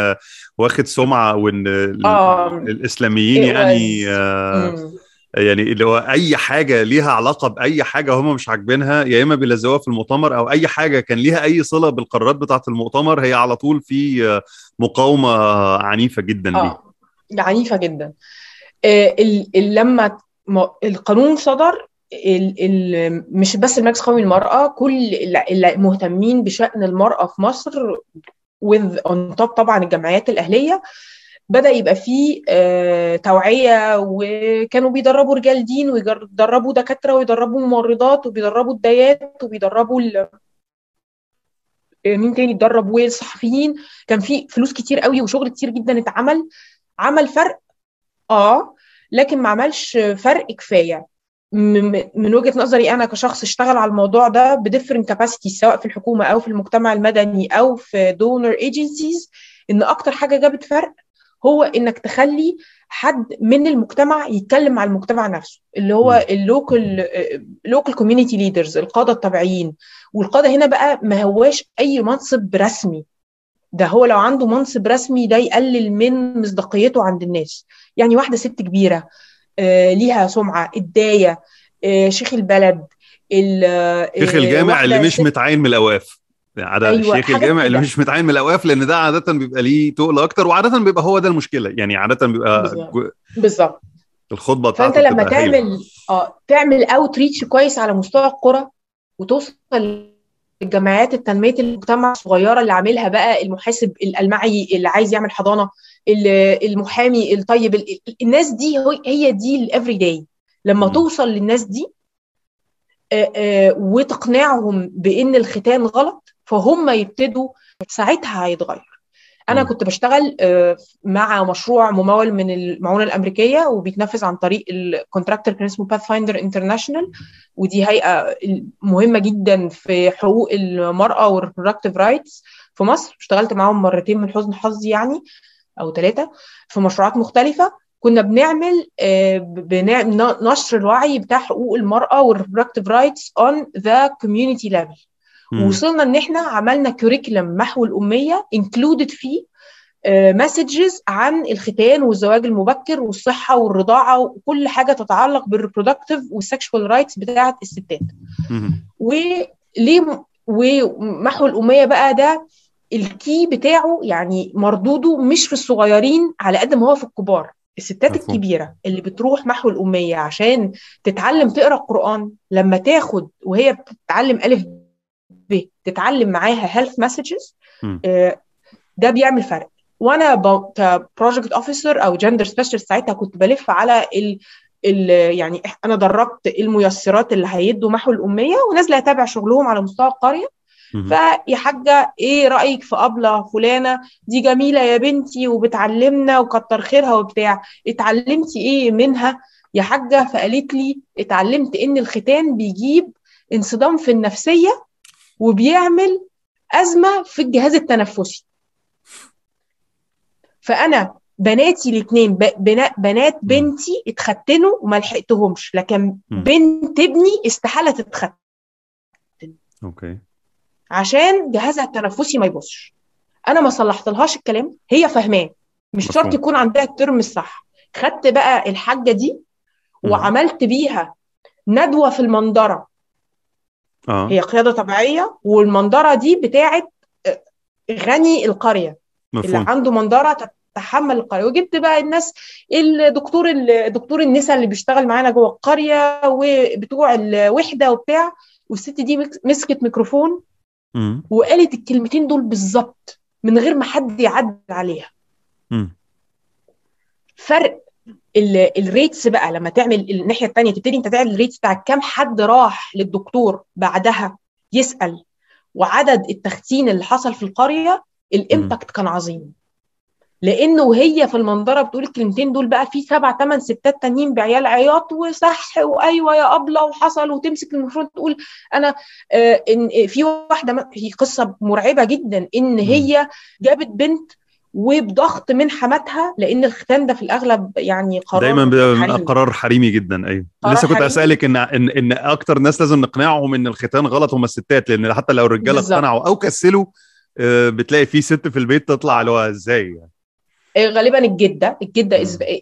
واخد سمعة وإن آه. الإسلاميين يعني آه يعني اللي هو أي حاجة ليها علاقة بأي حاجة هم مش عاجبينها يا إما بيلزقوها في المؤتمر أو أي حاجة كان ليها أي صلة بالقرارات بتاعة المؤتمر هي على طول في مقاومة عنيفة جدا آه. ليه. عنيفة جدا. آه لما القانون صدر ال ال مش بس المجلس القومي للمرأة كل المهتمين بشأن المرأة في مصر with on top طبعا الجمعيات الأهلية بدأ يبقى فيه آه توعية وكانوا بيدربوا رجال دين ويدربوا دكاترة ويدربوا ممرضات وبيدربوا الدايات وبيدربوا ال... مين تاني؟ اتدرب والصحفيين. كان في فلوس كتير قوي وشغل كتير جدا اتعمل. عمل فرق آه لكن ما عملش فرق كفاية. من وجهة نظري أنا كشخص اشتغل على الموضوع ده ب different capacity سواء في الحكومة أو في المجتمع المدني أو في donor agencies إن أكتر حاجة جابت فرق هو إنك تخلي حد من المجتمع يتكلم مع المجتمع نفسه اللي هو ال local local community leaders القادة الطبيعيين. والقادة هنا بقى ما هواش أي منصب رسمي. ده هو لو عنده منصب رسمي ده يقلل من مصداقيته عند الناس. يعني واحدة ست كبيرة ليها سمعة الداية آه شيخ البلد شيخ الجامع اللي مش متعين من الأوقاف. عادة أيوة الشيخ الجامع اللي مش متعين من الأوقاف لأن ده عادة بيبقى ليه تقل أكتر وعادة بيبقى هو ده المشكلة. يعني عادة بيبقى بالظبط. الخطبة بتاعته فانت لما تعمل آه تعمل outreach كويس على مستوى القرى وتوصل الجمعيات التنمية المجتمع الصغيرة اللي عاملها بقى المحاسب الالمعي اللي عايز يعمل حضانة المحامي الطيب الناس دي هي دي ال everyday لما. توصل للناس دي وتقنعهم بإن الختان غلط فهم يبتدوا ساعتها هيتغير. أنا كنت بشتغل مع مشروع ممول من المعونة الأمريكية وبيتنفذ عن طريق ال contractor كان اسمه Pathfinder International ودي هيئة مهمة جدا في حقوق المرأة وال reproductive rights في مصر. اشتغلت معاهم مرتين من حسن حظي يعني. أو ثلاثة في مشروعات مختلفة كنا بنعمل نشر الوعي بتاع حقوق المرأة وال reproductive rights on the community level ووصلنا إن إحنا عملنا curriculum محو الأمية included فيه messages عن الختان والزواج المبكر والصحة والرضاعة وكل حاجة تتعلق بال reproductive وال sexual rights بتاعه الستات. وليه ومحو الأمية بقى ده ال key بتاعه يعني مردوده مش في الصغيرين على قد ما هو في الكبار الستات مفهوم. الكبيرة اللي بتروح محو الأمية عشان تتعلم تقرأ القران لما تاخد وهي بتتعلم ألف ب تتعلم معاها health messages مم. ده بيعمل فرق وأنا ك project officer أو gender specialist ساعتها كنت بلف على ال ال يعني أنا دربت الميسرات اللي هيدوا محو الأمية ونازله اتابع شغلهم على مستوى القرية. فيا حاجة إيه رأيك في أبلة فلانة؟ دي جميلة يا بنتي وبتعلمنا وكتر خيرها وبتاع. اتعلمتي إيه منها؟ يا حاجة فقالت لي اتعلمت إن الختان بيجيب انصدام في النفسية وبيعمل أزمة في الجهاز التنفسي. فأنا بناتي الاثنين بنات بنتي اتختنوا وما لحقتهمش لكن. بنت ابني استحالة تتختن. أوكي. عشان جهازها التنفسي ما يبصش. أنا ما صلحتلهاش الكلام هي فاهماه مش. شرط يكون عندها الترم الصح. خدت بقى الحاجة دي. وعملت بيها ندوة في المنظرة. آه. هي قيادة طبيعية والمنظرة دي بتاعت آه، غني القرية. اللي مفهوم. عنده منظرة تتحمل القرية. وجبت بقى الناس الدكتور الدكتور النساء اللي بيشتغل معانا جوه القرية وبتوع الوحدة وبتاع. والست دي مسكت ميكروفون. مم. وقالت الكلمتين دول بالظبط من غير ما حد يعدل عليها مم. فرق ال- ال rates بقى لما تعمل الناحية الثانية تبتدي انت تعمل ال rates بتاع كام حد راح للدكتور بعدها يسأل وعدد التختين اللي حصل في القرية ال impact كان عظيم لأنه وهي في المنظرة بتقول الكلمتين دول بقى في سبع ثمان ستات تانيين بعيال عياط وصح وأيوة يا أبلة وحصل وتمسك المفروض تقول أنا آه إن في واحدة هي قصة مرعبة جدا إن هي جابت بنت وبضغط من حماتها لأن الختان ده في الأغلب يعني قرار دايما بيبقى حريمي. قرار حريمي جدا أيوه لسه كنت. أسألك إن إن إن أكتر ناس لازم نقنعهم إن الختان غلط هم الستات لأن حتى لو الرجالة. اقتنعوا أو كسلوا آه، بتلاقي في ست في البيت تطلع اللي هو إزاي يعني غالبا الجدة. الجدة.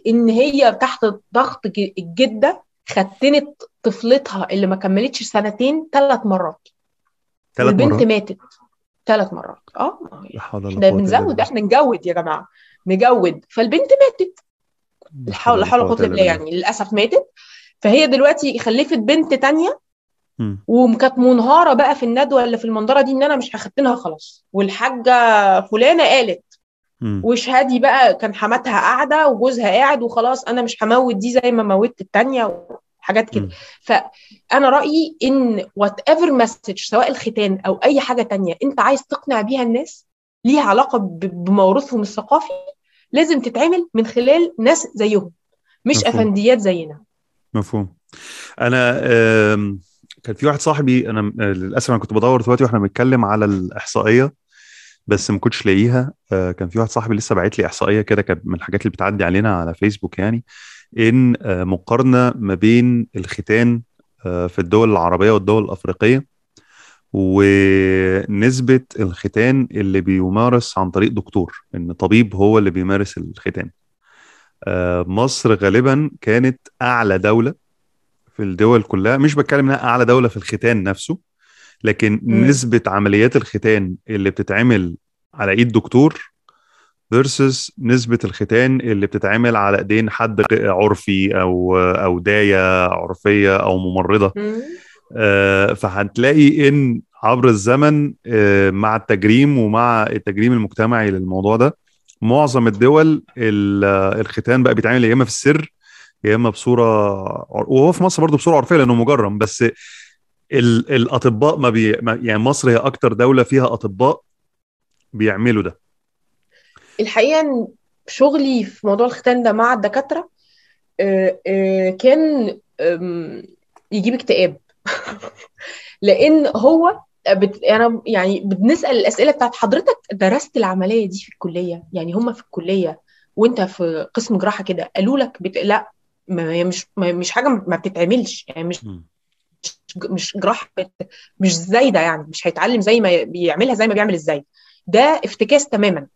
إن هي تحت ضغط الجدة ختنت طفلتها اللي ما كملتش سنتين ثلاث مرات. ثلاث مرات؟ ماتت ثلاث مرات. آه إلا بنزود. إحنا نجود يا جماعة. نجود. فالبنت ماتت. لا حول لا حول ولا قوة إلا بالله يعني. للأسف ماتت. فهي دلوقتي خلفت بنت تانية. وكانت منهارة بقى في الندوة اللي في المنظرة دي إن أنا مش هختنها خلاص. والحاجة فلانة قالت. وشهادي بقى كان حماتها قاعدة وجوزها قاعد وخلاص أنا مش هموت دي زي ما موتت التانية وحاجات كده. فأنا رأيي إن whatever message سواء الختان أو أي حاجة تانية أنت عايز تقنع بيها الناس ليها علاقة بموروثهم الثقافي لازم تتعمل من خلال ناس زيهم مش مفهوم. أفنديات زينا. مفهوم. أنا كان في واحد صاحبي أنا آه، للأسف أنا كنت بدور دلوقتي وإحنا بنتكلم على الإحصائية. بس ما كنتش لاقيها. آه، كان في واحد صاحبي لسه باعت لي إحصائية كده كانت من الحاجات اللي بتعدي علينا على فيسبوك يعني إن آه، مقارنة ما بين الختان آه، في الدول العربية والدول الأفريقية ونسبة الختان اللي بيمارس عن طريق دكتور إن طبيب هو اللي بيمارس الختان. مصر غالبا كانت أعلى دولة في الدول كلها مش بتكلم إنها أعلى دولة في الختان نفسه لكن مم. نسبة عمليات الختان اللي بتتعمل على إيد دكتور versus نسبة الختان اللي بتتعمل على إيدين حد عرفي أو أو داية عرفية أو ممرضة آه، فهتلاقي إن عبر الزمن آه، مع التجريم ومع التجريم المجتمعي للموضوع ده معظم الدول ال- الختان بقى بيتعمل يا إما في السر يا إما بصورة وهو في مصر برضه بصورة عرفية لأنه مجرم بس الأطباء ما بي ما- يعني مصر هي أكتر دولة فيها أطباء بيعملوا ده. الحقيقة شغلي في موضوع الختان ده مع الدكاترة آه، آه، كان يجيب اكتئاب. لأن هو بت... أنا يعني بنسأل الأسئلة بتاعت حضرتك درست العملية دي في الكلية؟ يعني هم في الكلية وأنت في قسم جراحة كده قالوا لك بت... لا ما مش ما مش حاجة ما بتتعملش يعني مش مش جراحة مش زي ده يعني مش هيتعلم زي ما بيعملها زي ما بيعمل إزاي ده افتكاس تماما.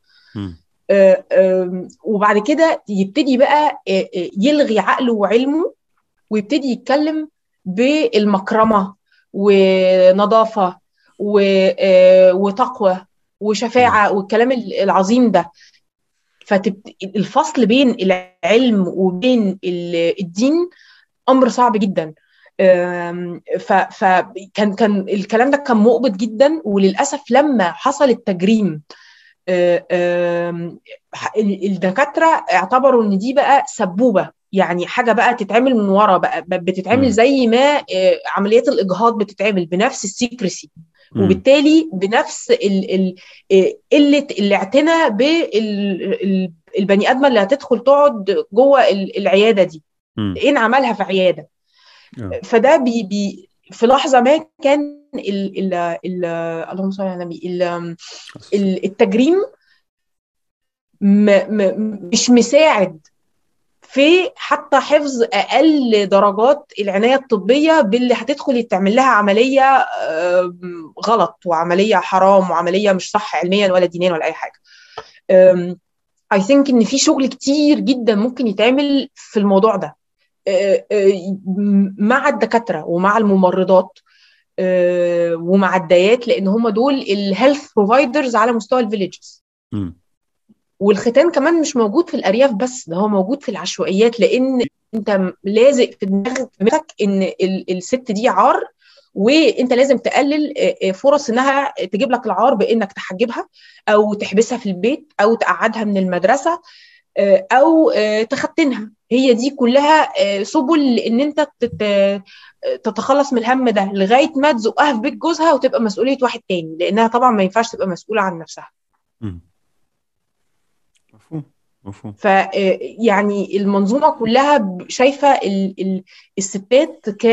آه آه وبعد كده يبتدي بقى آه يلغي عقله وعلمه ويبتدي يتكلم بالمكرمة ونظافة وتقوى وشفاعة والكلام العظيم ده. فالفصل بين العلم وبين الدين أمر صعب جدا. فكان كان الكلام ده كان مقبض جدا وللأسف لما حصل التجريم الدكاترة اعتبروا إن دي بقى سبوبة يعني حاجة بقى تتعمل من ورا بقى بتتعمل زي ما عمليات الإجهاض بتتعمل بنفس السيكرسي وبالتالي بنفس قلة الاعتناء بالبني آدمة اللي هتدخل تقعد جوه العيادة دي إن عملها في عيادة. فده بي بي في لحظة ما كان ال ال ال اللهم صل على النبي التجريم م م مش مساعد في حتة حفظ أقل درجات العناية الطبية باللي هتدخل تعمل لها عملية غلط وعملية حرام وعملية مش صح علميا ولا دينيا ولا أي حاجة. I think إن في شغل كتير جدا ممكن يتعمل في الموضوع ده. مع الدكاترة ومع الممرضات ومع الدايات لأن هم دول ال health providers على مستوى ال villages والختان كمان مش موجود في الأرياف بس ده هو موجود في العشوائيات لأن أنت لازق في دماغك إن الست دي عار وأنت لازم تقلل فرص إنها تجيب لك العار بإنك تحجبها أو تحبسها في البيت أو تقعدها من المدرسة أو تختنها. هي دي كلها سبل إن أنت تتخلص من الهم ده لغاية ما تزقها في بيت جوزها وتبقى مسؤولية واحد تاني لأنها طبعا ما ينفعش تبقى مسؤولة عن نفسها. مفهوم مفهوم. ف يعني المنظومة كلها شايفة ال ال الستات ك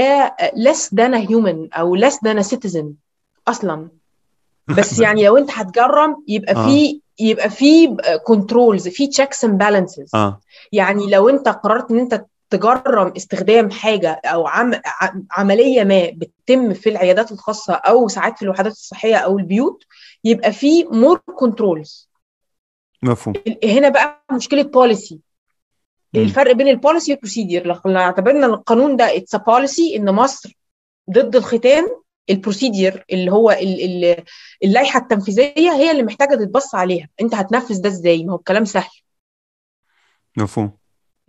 less than a human أو less than a citizen أصلا. بس يعني لو أنت هتجرم يبقى آه. في يبقى في controls في checks and balances يعني لو انت قررت إن انت تجرم استخدام حاجة أو عم عملية ما بتتم في العيادات الخاصة أو ساعات في الوحدات الصحية أو البيوت يبقى في more controls مفهوم. هنا بقى مشكلة policy الفرق بين ال policy وال procedure لو اعتبرنا القانون ده it's policy ان مصر ضد الختان ال procedure اللي هو اللائحة التنفيذية هي اللي محتاجة تتبص عليها. انت هتنفذ ده إزاي؟ ما هو الكلام سهل. مفهوم.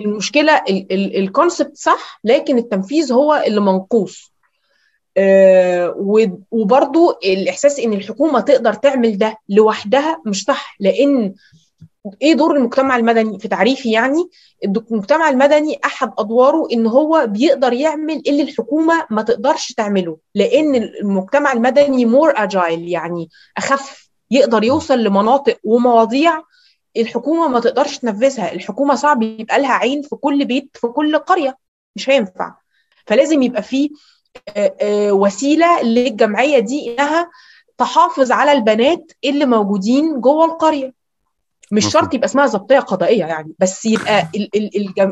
المشكلة ال concept صح لكن التنفيذ هو اللي منقوص. آه وبرضو الإحساس إن الحكومة تقدر تعمل ده لوحدها مش صح لأن إيه دور المجتمع المدني في تعريفي يعني؟ المجتمع المدني أحد أدواره إن هو بيقدر يعمل اللي الحكومة ما تقدرش تعمله لأن المجتمع المدني مور اجايل يعني أخف يقدر يوصل لمناطق ومواضيع الحكومة ما تقدرش تنفذها الحكومة صعب يبقى لها عين في كل بيت في كل قرية مش هينفع. فلازم يبقى في وسيلة للجمعية دي إنها تحافظ على البنات اللي موجودين جوه القرية. مش شرط يبقى اسمها ضبطيه قضائية يعني بس يبقى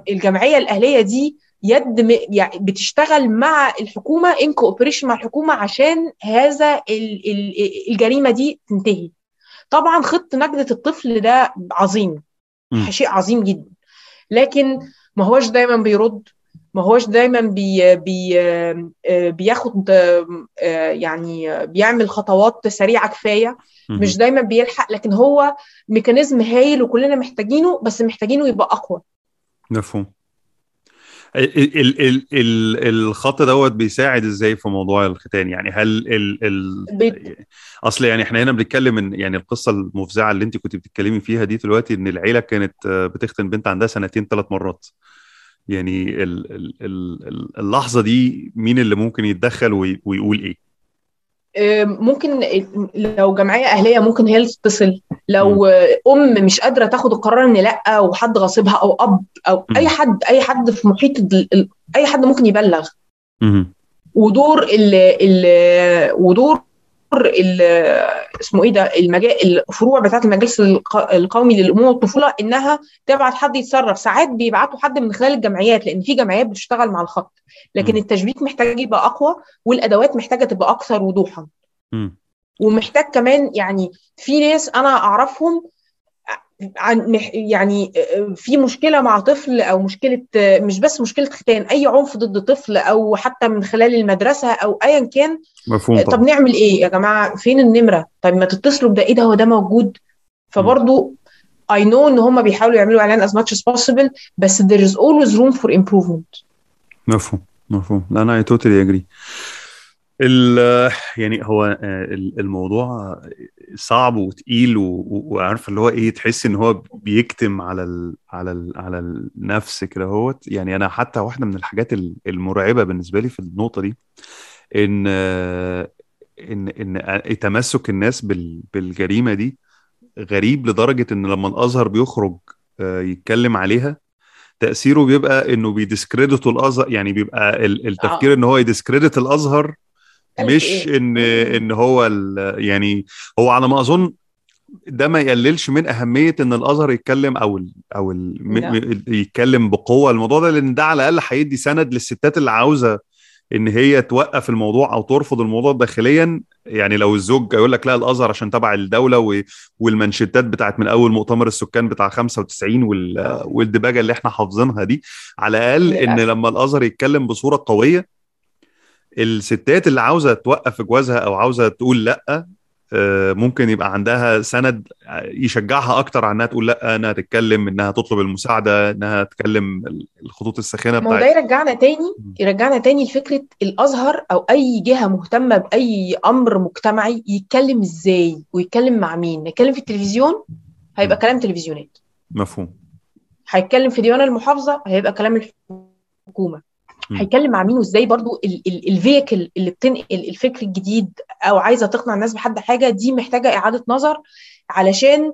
الجمعية الأهلية دي يد يعني بتشتغل مع الحكومة ان كوبريشن مع الحكومة عشان هذا الجريمة دي تنتهي. طبعا خط نجدة الطفل ده عظيم شيء عظيم جدا. لكن ما هوش دايما بيرد ما هوش دايما بي بي بياخد يعني بيعمل خطوات سريعة كفاية. مش دايما بيلحق لكن هو mechanism هايل وكلنا محتاجينه بس محتاجينه يبقى أقوى. مفهوم. ال ال ال الخط دوت بيساعد إزاي في موضوع الختان؟ يعني هل ال ال بيت... أصل يعني إحنا هنا بنتكلم إن يعني القصة المفزعة اللي أنت كنت بتتكلمي فيها دي دلوقتي إن العيلة كانت بتختن بنت عندها سنتين ثلاث مرات. يعني ال ال ال اللحظة دي مين اللي ممكن يتدخل ويقول إيه ممكن لو جمعية أهلية ممكن هي اللي تتصل لو أم مش قادرة تاخد القرار إن لأ وحد غاصبها أو أب أو. أي حد أي حد في محيط. أي حد ممكن يبلغ. ودور ال... ال... ودور اسمه إيه ده؟ المجال الفروع بتاعت المجلس القومي للامومه والطفولة إنها تبعت حد يتصرف. ساعات بيبعتوا حد من خلال الجمعيات لأن في جمعيات بتشتغل مع الخط. لكن التشبيك محتاج يبقى أقوى والأدوات محتاجة تبقى أكثر وضوحا. ومحتاج كمان يعني في ناس أنا أعرفهم عن يعني في مشكلة مع طفل أو مشكلة مش بس مشكلة ختان أي عنف ضد طفل أو حتى من خلال المدرسة أو ايا كان مفهوم طب نعمل إيه؟ يا جماعة فين النمرة؟ طب ما تتصلوا بده إيه ده؟ هو ده موجود. فبرضه I know إن هم بيحاولوا يعملوا إعلان as much as possible بس there is always room for improvement. مفهوم مفهوم. لا أنا I totally agree. يعني هو الموضوع صعب وتقيل وعارف اللي هو إيه تحس إن هو بيكتم على ال على ال على النفس كده هوت يعني أنا حتى واحدة من الحاجات المرعبة بالنسبة لي في النقطة دي إن إن إن تمسك الناس بالجريمة دي غريب لدرجة إن لما الأزهر بيخرج يتكلم عليها تأثيره بيبقى إنه بي discredit وا الازهر يعني بيبقى التفكير إن هو ي discredit الأزهر مش إن إن هو يعني هو على ما أظن ده ما يقللش من أهمية إن الأزهر يتكلم أو ال أو ال يتكلم بقوة. الموضوع ده لأن ده على الأقل هيدي سند للستات اللي عاوزة إن هي توقف الموضوع أو ترفض الموضوع داخليا. يعني لو الزوج يقول لك لا الأزهر عشان تبع الدولة والمنشتات بتاعت من أول مؤتمر السكان بتاع 95 والدباجة اللي إحنا حافظينها دي. على الأقل إن لما الأزهر يتكلم بصورة قوية الستات اللي عاوزة توقف جوازها أو عاوزة تقول لأ ممكن يبقى عندها سند يشجعها أكتر على إنها تقول لأ إنها تتكلم إنها تطلب المساعدة إنها تتكلم الخطوط الساخنة بتاعتها ما ده يرجعنا تاني يرجعنا تاني لفكرة الأزهر أو أي جهة مهتمة بأي أمر مجتمعي يتكلم إزاي ويتكلم مع مين. يتكلم في التلفزيون هيبقى كلام تلفزيونات. مفهوم. هيتكلم في ديوان المحافظة هيبقى كلام الحكومة. هيتكلم مع مين وازاي برضو الفيكل اللي بتنقل الفكر الجديد أو عايزة تقنع الناس بحد حاجة دي محتاجة إعادة نظر علشان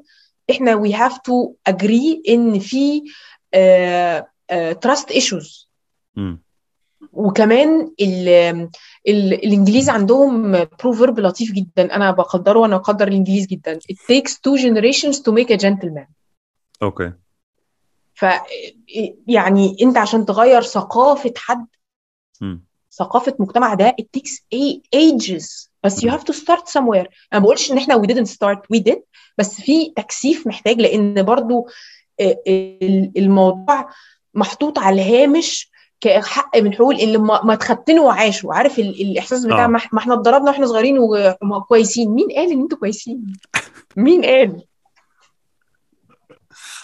إحنا we have to agree إن في trust issues وكمان ال ال الإنجليز عندهم proverb لطيف جدا. أنا بقدره وأنا بقدر الإنجليز جدا. It takes two generations to make a gentleman. okay ف يعني انت عشان تغير ثقافة حد م. ثقافة مجتمع ده it takes ages. بس you have to start somewhere. أنا ما بقولش إن إحنا we didn't start we did. بس في تكثيف محتاج لأن برضو الموضوع محطوط على الهامش كحق من حقوق اللي ما اتختنوا وعاشوا. عارف الإحساس بتاع ما إحنا اتضربنا وإحنا صغيرين وكويسين مين قال إن أنتوا كويسين؟ مين قال؟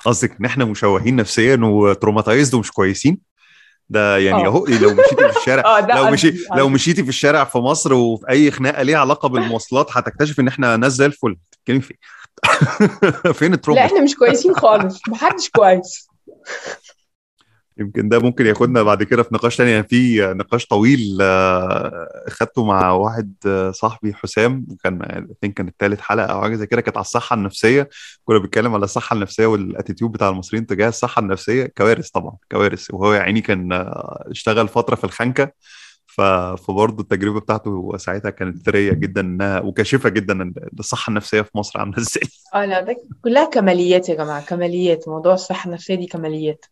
قصدك إن إحنا مشوهين نفسيا وتروماتايزد ومش كويسين؟ ده يعني أهو لو مشيتي في الشارع لو مشي لو مشيتي في الشارع في مصر وفي أي خناقة ليها علاقة بالمواصلات هتكتشف إن إحنا ناس زي الفل. بتتكلمي فين فين ال trauma؟ لا إحنا مش كويسين خالص محدش كويس. يمكن ده ممكن ياخدنا بعد كده في نقاش تاني. يعني في نقاش طويل خدته مع واحد صاحبي حسام وكان think كان الثالث حلقة أو حاجة زي كده كانت على الصحة النفسية. كنا بنتكلم على الصحة النفسية وال attitude بتاع المصريين تجاه الصحة النفسية. كوارث طبعا كوارث. وهو يا عيني كان اشتغل فترة في الخنكة. فبرضه التجربة بتاعته ساعتها كانت ثريه جدا إنها وكاشفة جدا الصحة النفسية في مصر عاملة إزاي. آه لا ده كلها كماليات يا جماعة كماليات. موضوع الصحة النفسية دي كماليات.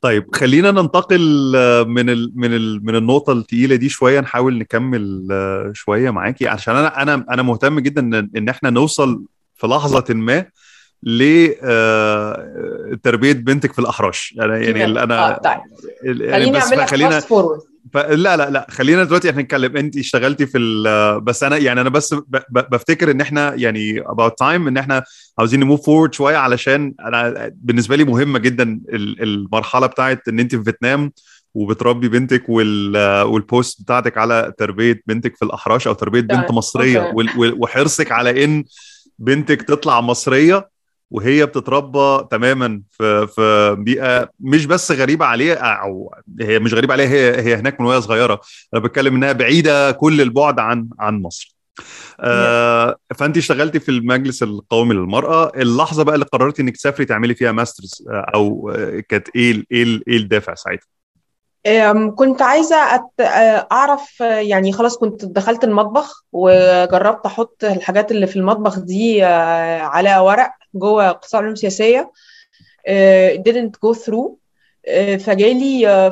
طيب خلينا ننتقل من ال من ال من النقطة الثقيلة دي شوية نحاول نكمل شوية معاكي عشان أنا أنا أنا مهتم جدا إن إحنا نوصل في لحظة ما لتربية بنتك في الأحراش. يعني يعني أنا آه طيب. يعني بس خلينا ف... لا لا لا خلينا دلوقتي إحنا نتكلم. انت اشتغلتي في ال... بس أنا يعني أنا بس ب... ب... بفتكر ان إحنا يعني about time ان إحنا عاوزين ن move forward شوية علشان أنا بالنسبة لي مهمة جدا المرحلة بتاعت إن أنت في فيتنام وبتربي بنتك وال... وال posts بتاعتك على تربية بنتك في الأحراش أو تربية بنت مصرية وال... وحرصك على إن بنتك تطلع مصرية. وهي بتتربى تماما في في بيئة مش بس غريبة عليها أو هي مش غريبة عليها هي هي هناك من وهي صغيرة. أنا بتكلم إنها بعيدة كل البعد عن عن مصر. آه فأنت اشتغلتي في المجلس القومي للمرأة. اللحظة بقى اللي قررتي إنك تسافري تعملي فيها masters أو كانت إيه إيه إيه الدافع ساعتها؟ كنت عايزة أت... أعرف يعني خلاص كنت دخلت المطبخ وجربت أحط الحاجات اللي في المطبخ دي آه، على ورق. جوه قطاع العلوم السياسية آه، didn't go through آه، فجالي آه،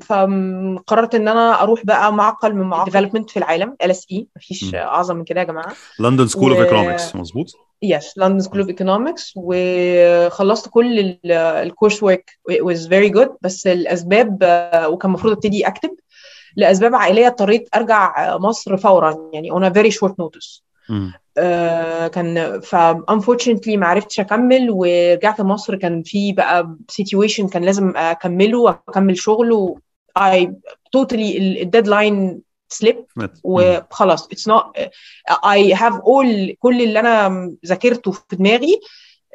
فقررت إن أنا أروح بقى معقل من معقل development في العالم LSE مفيش. أعظم من كده يا جماعة London School of Economics مظبوط yes London School of Economics وخلصت كل ال course work was very good بس الأسباب وكان المفروض أبتدي اكتب لأسباب عائلية اضطريت أرجع مصر فورا يعني on a very short notice مم. آه، كان ف unfortunately ما عرفتش أكمل ورجعت مصر كان في بقى situation كان لازم أكمله وأكمل شغل و I totally ال deadline slipped. وخلاص it's not I have all كل اللي أنا ذاكرته في دماغي.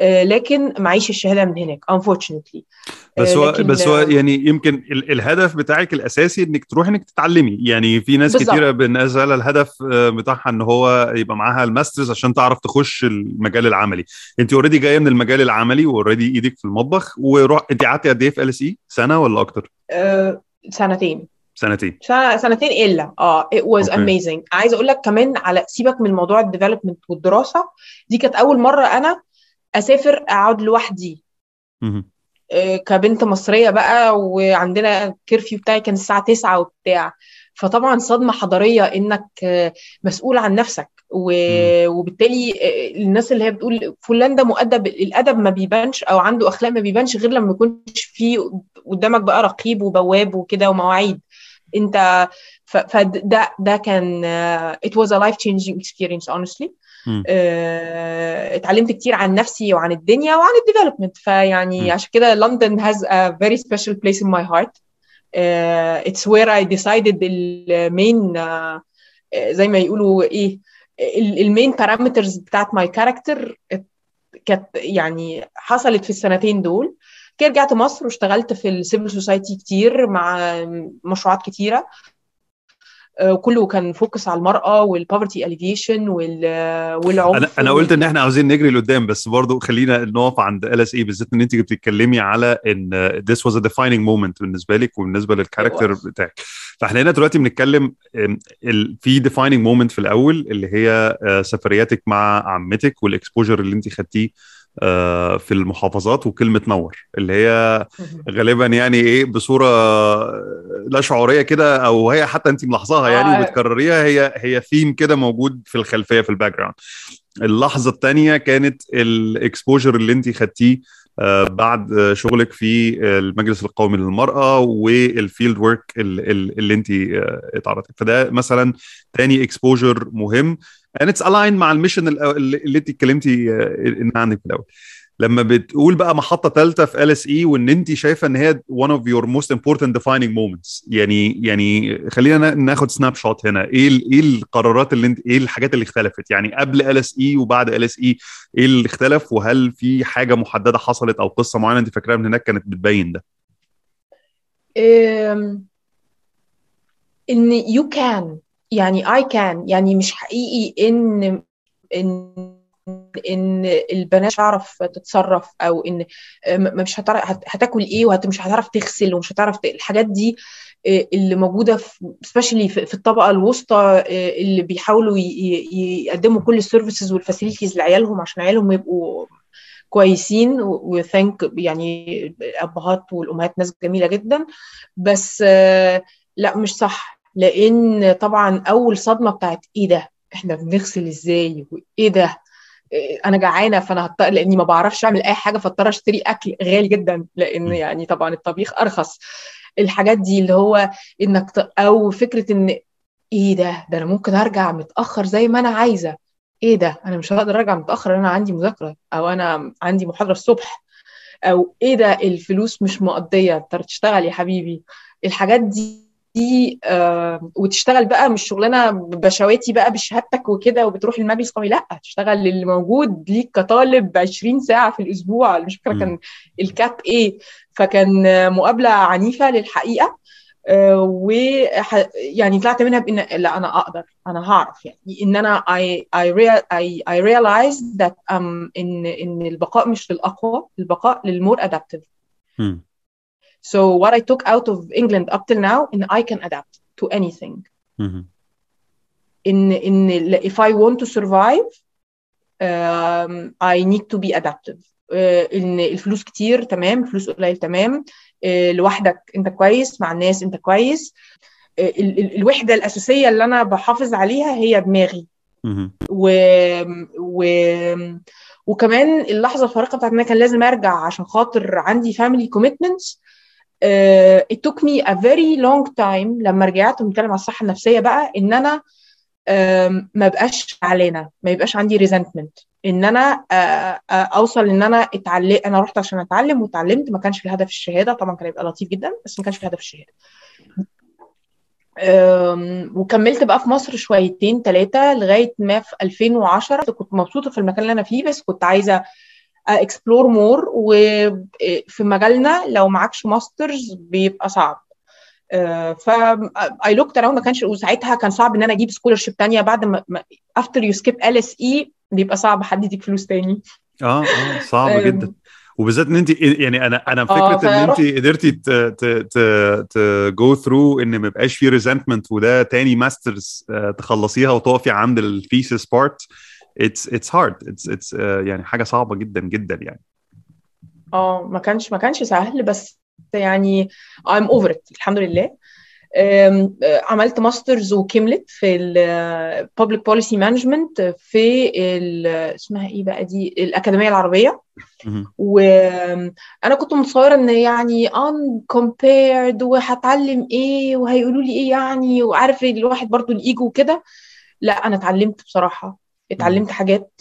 لكن معيش الشهادة من هناك unfortunately. بس آه، هو لكن بس هو آه، يعني يمكن ال- الهدف بتاعك الأساسي إنك تروحي إنك تتعلمي. يعني في ناس بالظبط. كتيرة بالنسبة لها الهدف آه، بتاعها إن هو يبقى معاها ال masters عشان تعرف تخش المجال العملي. أنت already جاية من المجال العملي و already إيدك في المطبخ وروح أنت قعدتي قد إيه في LSE سنة ولا أكتر؟ آه، سنتين. سنتين. سنتين إلا. آه it was okay. amazing. عايزة أقول لك كمان على سيبك من موضوع ال development والدراسة. دي كانت أول مرة أنا أسافر أقعد لوحدي. آه، كبنت مصرية بقى وعندنا ال curfew بتاعي كان الساعة 9 وبتاع. فطبعا صدمة حضارية إنك آه، مسؤول عن نفسك. و- وبالتالي آه، الناس اللي هي بتقول فلان ده مؤدب الأدب ما بيبانش أو عنده أخلاق ما بيبانش غير لما يكونش في قدامك بقى رقيب وبواب وكده ومواعيد. أنت فده ده كان it was a life changing experience honestly. آه، اتعلمت كتير عن نفسي وعن الدنيا وعن ال development فيعني مم. عشان كده لندن has a very special place in my heart. آه، it's where I decided ال main زي ما يقولوا إيه ال main parameters بتاعت my character كانت يعني حصلت في السنتين دول. كده رجعت مصر واشتغلت في ال civil society كتير مع مشروعات كتيرة. آه، كله كان focus على المرأة وال poverty alleviation والعنف أنا أنا قلت إن إحنا عاوزين نجري لقدام بس برضو خلينا نقف عند LSE بالذات إن أنت بتتكلمي على إن this was a defining moment بالنسبة لك وبالنسبة لل character. بتاعك فإحنا هنا دلوقتي بنتكلم في defining moment في الأول اللي هي آه، سفرياتك مع عمتك وال exposure اللي أنت خدتيه آه، في المحافظات وكلمة نور اللي هي غالبا يعني إيه بصورة لا شعورية كده أو هي حتى انت ملاحظاها يعني آه. وبتكرريها هي هي ثيم كده موجود في الخلفية في ال background اللحظة الثانية كانت ال exposure اللي انت خدتيه آه، بعد آه، شغلك في المجلس القومي للمرأة وال field work اللي انت آه، اتعرضتي. فده مثلا تاني exposure مهم and it's aligned مع ال mission اللي انت اتكلمتي آه، عنك في الأول. لما بتقول بقى محطة ثالثه في LSE وإن انت شايفة إن هي one of your most important defining moments. يعني يعني خلينا نا- ناخد snapshot هنا. إيه إيه القرارات اللي انت إيه الحاجات اللي اختلفت؟ يعني قبل ال اس اي وبعد ال اس اي إيه اللي اختلف؟ وهل في حاجة محددة حصلت أو قصة معينة انت فاكراها من هناك كانت بتبين ده؟ إن you can يعني I can يعني مش حقيقي إن إن إن البنات مش هتعرف تتصرف أو إن مش هتعرف هت- هتاكل إيه ومش هتعرف تغسل ومش هتعرف الحاجات دي آه، اللي موجودة في في الطبقة الوسطى آه، اللي بيحاولوا يقدموا كل ال services وال facilities لعيالهم عشان عيالهم يبقوا كويسين وthank يعني الابهات والأمهات ناس جميلة جدا بس آه، لأ مش صح. لأن طبعا أول صدمة بتاعت إيه ده؟ إحنا بنغسل إزاي؟ وإيه ده؟ إيه، أنا جعانة فأنا هضطر لأني ما بعرفش أعمل أي حاجة فاضطر أشتري أكل غالي جدا لأن. يعني طبعا الطبيخ أرخص. الحاجات دي اللي هو إنك ت... أو فكرة إن إيه ده؟ ده أنا ممكن أرجع متأخر زي ما أنا عايزة. إيه ده؟ أنا مش هقدر أرجع متأخر أنا عندي مذاكرة أو أنا عندي محاضرة الصبح. أو إيه ده؟ الفلوس مش مقضية تشتغل يا حبيبي. الحاجات دي دي آه وتشتغل بقى مش شغلانة بشواتي بقى بشهادتك وكده وبتروح المجلس القومي لأ تشتغل اللي موجود ليك كطالب 20 ساعة في الأسبوع مش فاكرة. كان الكاب إيه فكان مقابلة عنيفة للحقيقة آه، و يعني طلعت منها بإن لأ أنا أقدر أنا هعرف يعني إن أنا I I real I I realized that um ان إن البقاء مش للأقوى البقاء للمور مم. So what I took out of England up till now in I can adapt to anything. مهم. in in if I want to survive um, I need to be adaptive. Uh, ان الفلوس كتير تمام الفلوس قليل تمام. Uh, لوحدك انت كويس مع الناس انت كويس. Uh, ال- ال- الوحدة الأساسية اللي أنا بحافظ عليها هي دماغي. مهم. و... و... وكمان اللحظة الفارقة بتاعت إن أنا كان لازم أرجع عشان خاطر عندي family commitments. Uh, it took me a very long time لما رجعت ونتكلم على الصحة النفسية بقى إن أنا um, ما بقاش زعلانه ما يبقاش عندي resentment. إن أنا uh, uh, أوصل إن أنا اتعلم أنا رحت عشان أتعلم واتعلمت ما كانش الهدف الشهادة. طبعا كان يبقى لطيف جدا بس ما كانش الهدف الشهادة. وكملت بقى في مصر شويتين ثلاثة لغاية ما في 2010 كنت مبسوطة في المكان اللي أنا فيه بس كنت عايزة explore more وفي مجالنا لو معكش masters بيبقى صعب. ف I looked around ما كانش وساعتها كان صعب إن أنا أجيب scholarship تانية. بعد ما after you skip LSE بيبقى صعب حد يديك فلوس تاني. آه آه صعب أم، جدا. وبالذات إن انت يعني أنا أنا آه فكرة إن انت قدرتي ت ت ت ت go through إن ما يبقاش في resentment وده تاني masters تخلصيها وتقفي عند ال thesis part it's it's hard it's it's يعني حاجة صعبة جدا جدا يعني. آه ما كانش ما كانش سهل بس يعني I'm over it الحمد لله. آه، عملت masters وكملت في ال Public Policy Management في ال اسمها إيه بقى دي؟ الأكاديمية العربية. مهم. وأنا كنت متصورة إن يعني uncompared وهتعلم إيه وهيقولوا لي إيه يعني وعارف الواحد برضو الإيجو وكده. لا أنا اتعلمت بصراحة. اتعلمت حاجات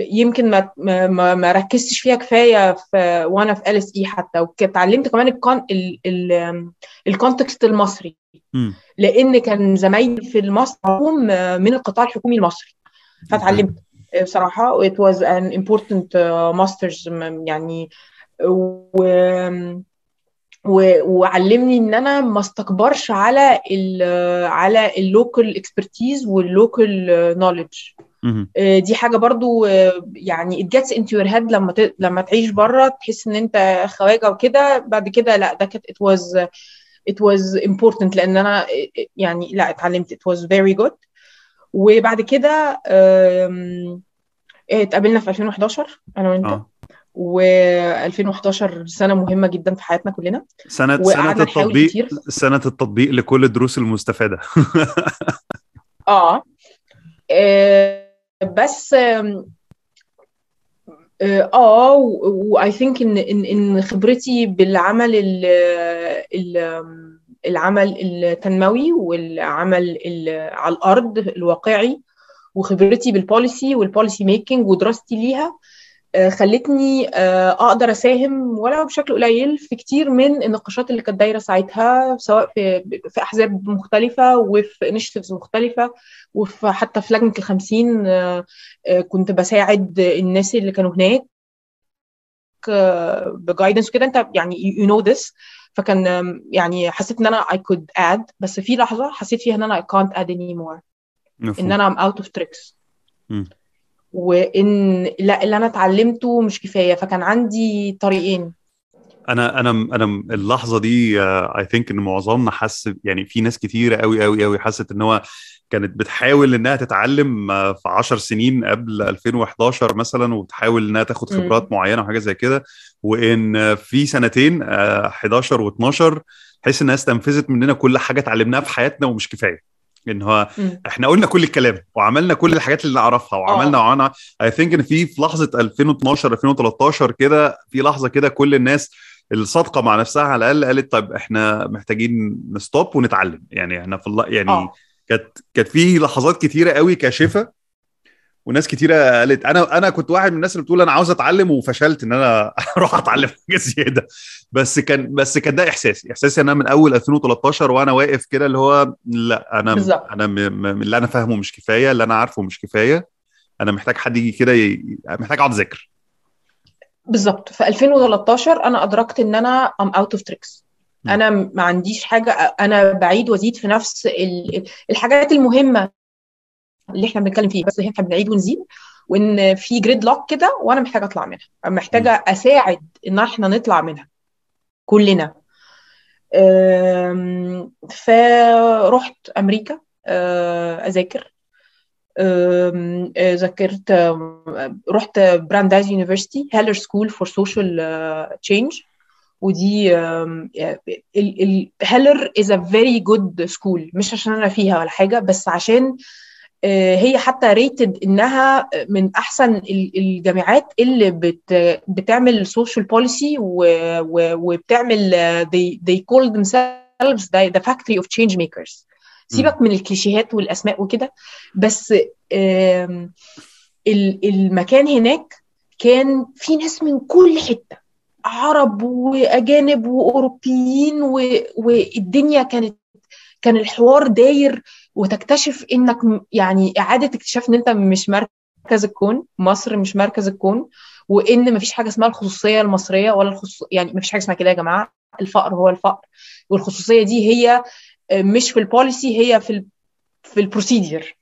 يمكن ما ما ما ركزتش فيها كفاية في وأنا في LSE حتى واتعلمت كمان الكون ال ال ال context المصري. لأن كان زمايلي في المصر هم من القطاع الحكومي المصري. فاتعلمت بصراحة it was an important uh, masters يعني و... وعلمني إن أنا ما استكبرش على ال على ال local expertise وال local knowledge مهم. دي حاجة برضو آه، يعني gets into your head لما ت... لما تعيش بره تحس إن أنت خواجة وكده. بعد كده لأ ده كانت it was it was important لأن أنا يعني لأ اتعلمت. it was very good. وبعد كده اتقابلنا في 2011 أنا وأنت. آه. و2011 سنة مهمة جدا في حياتنا كلنا. سنه سنة التطبيق كتير. سنة التطبيق لكل الدروس المستفادة. آه. آه، بس آم، آه و I think ان ان خبرتي بالعمل ال ال العمل التنموي والعمل ال- على الأرض الواقعي وخبرتي بال policy وال policy making ودراستي ليها آه، خلتني آه، أقدر أساهم ولو بشكل قليل في كتير من النقاشات اللي كانت دايرة ساعتها سواء في في أحزاب مختلفة وفي initiatives مختلفة وفي حتى في لجنة الخمسين آه، آه، كنت بساعد الناس اللي كانوا هناك بجايدنس وكده. أنت يعني you know this. فكان يعني حسيت إن أنا I could add بس في لحظة حسيت فيها إن أنا I can't add anymore. إن مفهوم أنا I'm out of tricks. وإن لا اللي أنا اتعلمته مش كفاية. فكان عندي طريقين. أنا أنا أنا اللحظة دي اي ثينك إن معظمنا حس يعني في ناس كتيرة قوي قوي قوي حست إن هو كانت بتحاول إنها تتعلم آه، في 10 سنين قبل 2011 مثلا وبتحاول إنها تاخد. خبرات معينة وحاجة زي كده. وإن آه، في سنتين آه، 11 و12 تحس إنها استنفذت مننا كل حاجة اتعلمناها في حياتنا ومش كفاية. إن هو. إحنا قلنا كل الكلام وعملنا كل الحاجات اللي نعرفها وعملنا وعملنا اي ثينك إن في في لحظة 2012 2013 كده في لحظة كده كل الناس الصادقة مع نفسها على الأقل قالت طيب إحنا محتاجين نستوب ونتعلم. يعني إحنا في الله يعني آه. كانت كانت في لحظات كتيرة قوي كاشفه وناس كتيرة قالت أنا أنا كنت واحد من الناس اللي بتقول أنا عاوز أتعلم وفشلت إن أنا أروح أتعلم حاجة زيادة. بس كان بس كان ده إحساسي. إحساسي ان أنا من أول 2013 وأنا واقف كده اللي هو لا أنا بالظبط. أنا م- م- اللي أنا فاهمه مش كفاية اللي أنا عارفه مش كفاية. أنا محتاج حد يجي كده ي... محتاج أقعد أذاكر. بالظبط. في 2013 أنا أدركت إن أنا I'm out of tricks. م. أنا ما عنديش حاجة أنا بعيد وأزيد في نفس ال- الحاجات المهمة. اللي إحنا بنتكلم فيها بس إحنا بنعيد ونزيد وإن في gridlock كده وأنا محتاجة أطلع منها. محتاجة أساعد إن إحنا نطلع منها كلنا. فرحت أمريكا آه، أذاكر. آه، ذاكرت رحت Brandeis University Heller School for Social Change و the Heller is a very good school مش عشان أنا فيها ولا حاجة بس عشان هي حتى rated إنها من أحسن ال- الجامعات اللي بت بتعمل social policy وبتعمل آه، they they call themselves the, factory of change makers سيبك من الكليشيهات والأسماء وكده بس المكان هناك كان في ناس من كل حتة عرب وأجانب وأوروبيين والدنيا كانت كان الحوار داير وتكتشف إنك يعني إعادة اكتشاف إن أنت مش مركز الكون مصر مش مركز الكون وإن مفيش حاجة اسمها الخصوصية المصرية ولا الخصوص يعني مفيش حاجة اسمها كده يا جماعة. الفقر هو الفقر. والخصوصية دي هي آه، مش في ال policy هي في ال في ال procedure.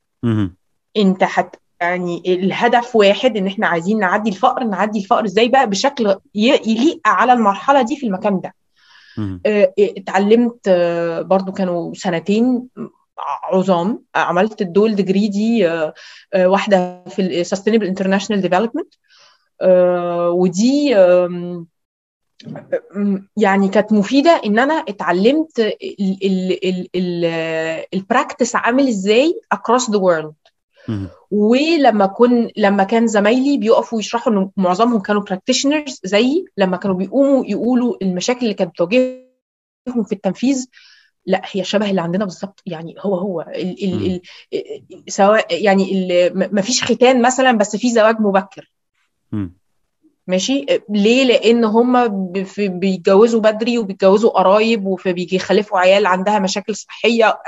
أنت حت يعني الهدف واحد إن إحنا عايزين نعدي الفقر نعدي الفقر إزاي بقى؟ بشكل يليق على المرحلة دي في المكان ده. آه، اتعلمت آه، برضو كانوا سنتين عظام عملت الدول degree دي آه، آه، واحدة في ال sustainable international development ودي يعني كانت مفيدة إن أنا اتعلمت ال practice عامل إزاي the world مهم. ولما كن لما كان زمايلي بيقفوا يشرحوا إن معظمهم كانوا practitioners زيي لما كانوا بيقوموا يقولوا المشاكل اللي كانت بتواجههم في التنفيذ لا هي شبه اللي عندنا بالظبط. يعني هو هو ال ال ال سواء يعني ما فيش ختان مثلا بس في زواج مبكر. مم. ماشي؟ ليه؟ لأن هم بيتجوزوا بدري وبيتجوزوا قرايب وفبيجي يخلفوا عيال عندها مشاكل صحية.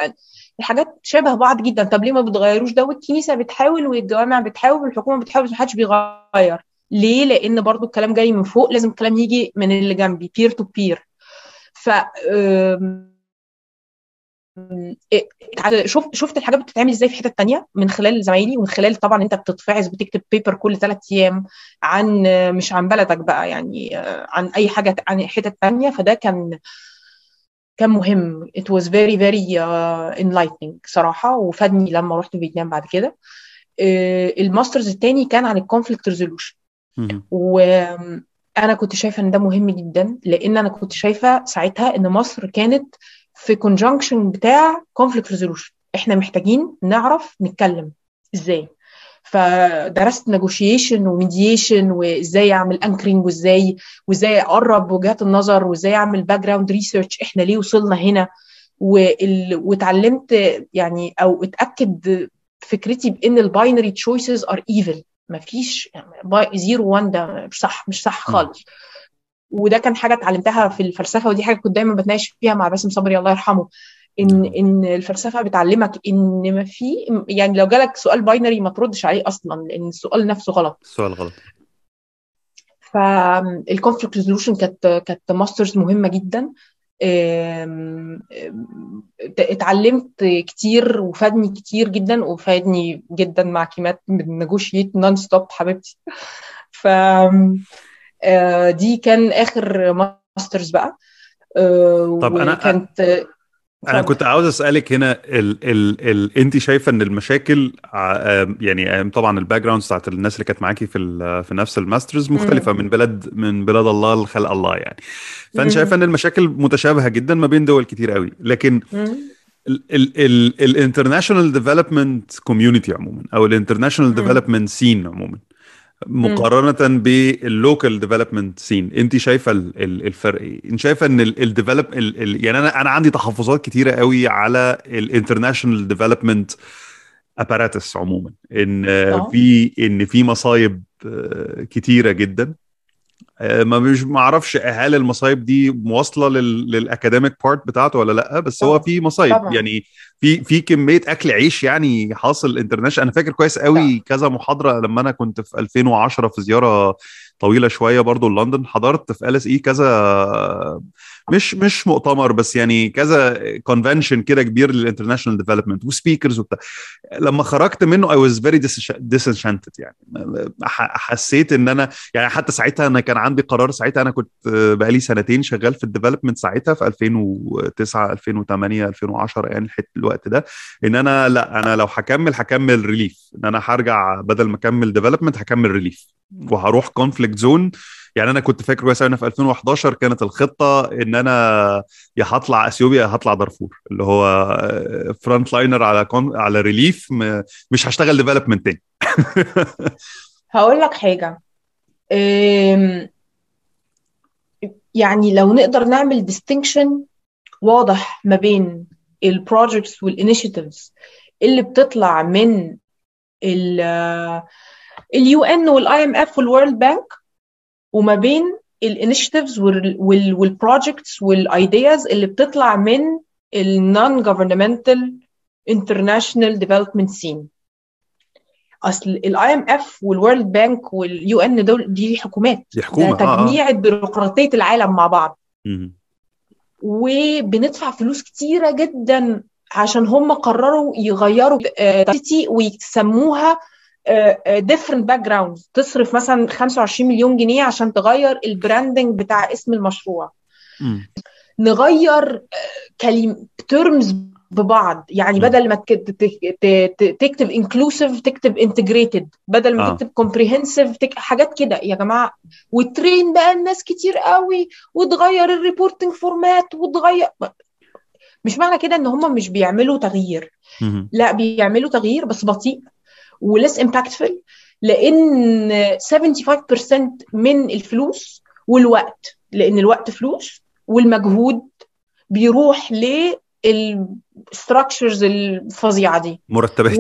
الحاجات شبه بعض جدا. طب ليه ما بتغيروش ده؟ والكنيسة بتحاول والجوامع بتحاول والحكومة بتحاول بس محدش بيغير. ليه؟ لأن برضو الكلام جاي من فوق لازم الكلام يجي من اللي جنبي peer to peer ف شفت شفت الحاجات بتتعمل إزاي في حتت تانية؟ من خلال زمايلي ومن خلال طبعا أنت بتتفعز بتكتب paper كل ثلاث أيام عن مش عن بلدك بقى يعني عن أي حاجة عن حتت تانية. فده كان كان مهم. It was very very uh, enlightening صراحة وفادني لما رحت فيتنام بعد كده. uh, ال masters التاني كان عن ال conflict resolution وأنا كنت شايفة إن ده مهم جدا لأن أنا كنت شايفة ساعتها إن مصر كانت في conjunction بتاع conflict resolution إحنا محتاجين نعرف نتكلم. إزاي؟ فدرست نيجوشيشن و mediation وإزاي أعمل anchoring وإزاي وإزاي أقرب وجهات النظر وإزاي أعمل background research إحنا ليه وصلنا هنا. واتعلمت يعني أو اتأكد فكرتي بإن ال binary choices are evil مفيش zero وان ده مش صح مش صح خالص. وده كان حاجة اتعلمتها في الفلسفة ودي حاجة كنت دايما بتناقش فيها مع باسم صبري الله يرحمه إن إن الفلسفة بتعلمك إن ما في يعني لو جالك سؤال binary ما تردش عليه أصلا لأن السؤال نفسه غلط. السؤال غلط. فال conflict resolution كانت كانت masters مهمة جدا. اتعلمت كتير وفادني كتير جدا وفادني جدا مع كيمات ب negotiate non stop حبيبتي. ف دي كان آخر masters بقى. طب أنا كانت أنا كنت عاوز أسألك هنا ال ال ال أنت شايفة إن المشاكل يعني طبعا ال background بتاعت الناس اللي كانت معاكي في في نفس ال masters مختلفة من بلد من بلاد الله لخلق الله يعني. فأنت شايفة إن المشاكل متشابهة جدا ما بين دول كتير قوي. لكن ال international development community عموما أو ال international development scene عموما. مقارنة بال local development scene انت شايفة الفرق إيه؟ انت شايفة ان ال develop يعني أنا أنا عندي تحفظات كتيرة قوي على ال international development apparatus عموما. إن أوه. في إن في مصايب كتيرة جدا. ما مش ما أعرفش هل المصايب دي موصله لل academic part بتاعته ولا لأ بس طبعا. هو في مصايب طبعا. يعني في في كمية أكل عيش يعني حاصل international أنا فاكر كويس قوي طبعا. كذا محاضرة لما أنا كنت في 2010 في زيارة طويلة شوية برضو لندن حضرت في LSE كذا مش مش مؤتمر بس يعني كذا convention كده كبير لل international development و speakers وبتاع. لما خرجت منه I was very disenchanted يعني. حسيت إن أنا يعني حتى ساعتها أنا كان عندي قرار ساعتها أنا كنت بقالي سنتين شغال في ال development ساعتها في 2009 2008 2010 يعني الحته الوقت ده. إن أنا لأ أنا لو هكمل هكمل relief إن أنا هرجع بدل ما أكمل development هكمل relief وهروح conflict zone يعني أنا كنت فاكر أنا في 2011 كانت الخطة إن أنا يا هطلع إثيوبيا يا هطلع دارفور اللي هو front liner على con على relief مش هشتغل development تاني. هقول لك حاجة. يعني لو نقدر نعمل distinction واضح ما بين ال projects وال initiatives اللي بتطلع من ال UN وال IMF وال World Bank وما بين ال initiatives وال projects وال ideas اللي بتطلع من ال non-governmental international development scene أصل ال IMF وال World Bank وال UN دول دي حكومات. دي حكومة. تجميع بيروقراطيه العالم مع بعض. وبندفع فلوس كتيرة جدا عشان هم قرروا يغيروا ويسموها different background تصرف مثلا 25 مليون جنيه عشان تغير ال branding بتاع اسم المشروع. م. نغير كلمة terms ببعض. يعني بدل ما تكتب inclusive تكتب integrated بدل ما آه. تكتب comprehensive تك... حاجات كده. يا جماعة و train بقى الناس كتير قوي وتغير ال reporting format وتغير مش معنى كده إن هم مش بيعملوا تغيير. لا بيعملوا تغيير بس بطيء. وليس impactful لأن 75% من الفلوس والوقت لأن الوقت فلوس والمجهود بيروح لل structures الفظيعة دي. مرتبات.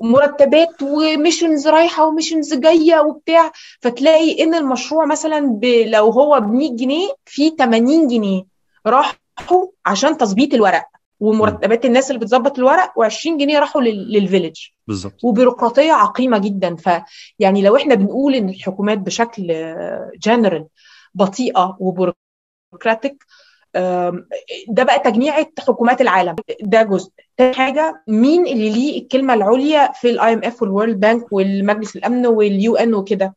ومرتبات و missions رايحة و missions جاية وبتاع. فتلاقي إن المشروع مثلا. لو هو ب 100 جنيه في 80 جنيه راحوا عشان تظبيط الورق. ومرتبات الناس اللي بتظبط الورق و20 جنيه راحوا لل village بالظبط. وبيروقراطية عقيمة جدا. فيعني لو إحنا بنقول إن الحكومات بشكل جنرال بطيئة و bureaucratic ده بقى تجميعة حكومات العالم. ده جزء. تاني حاجة مين اللي ليه الكلمة العليا في ال IMF وال World Bank والمجلس الأمن وال UN وكده؟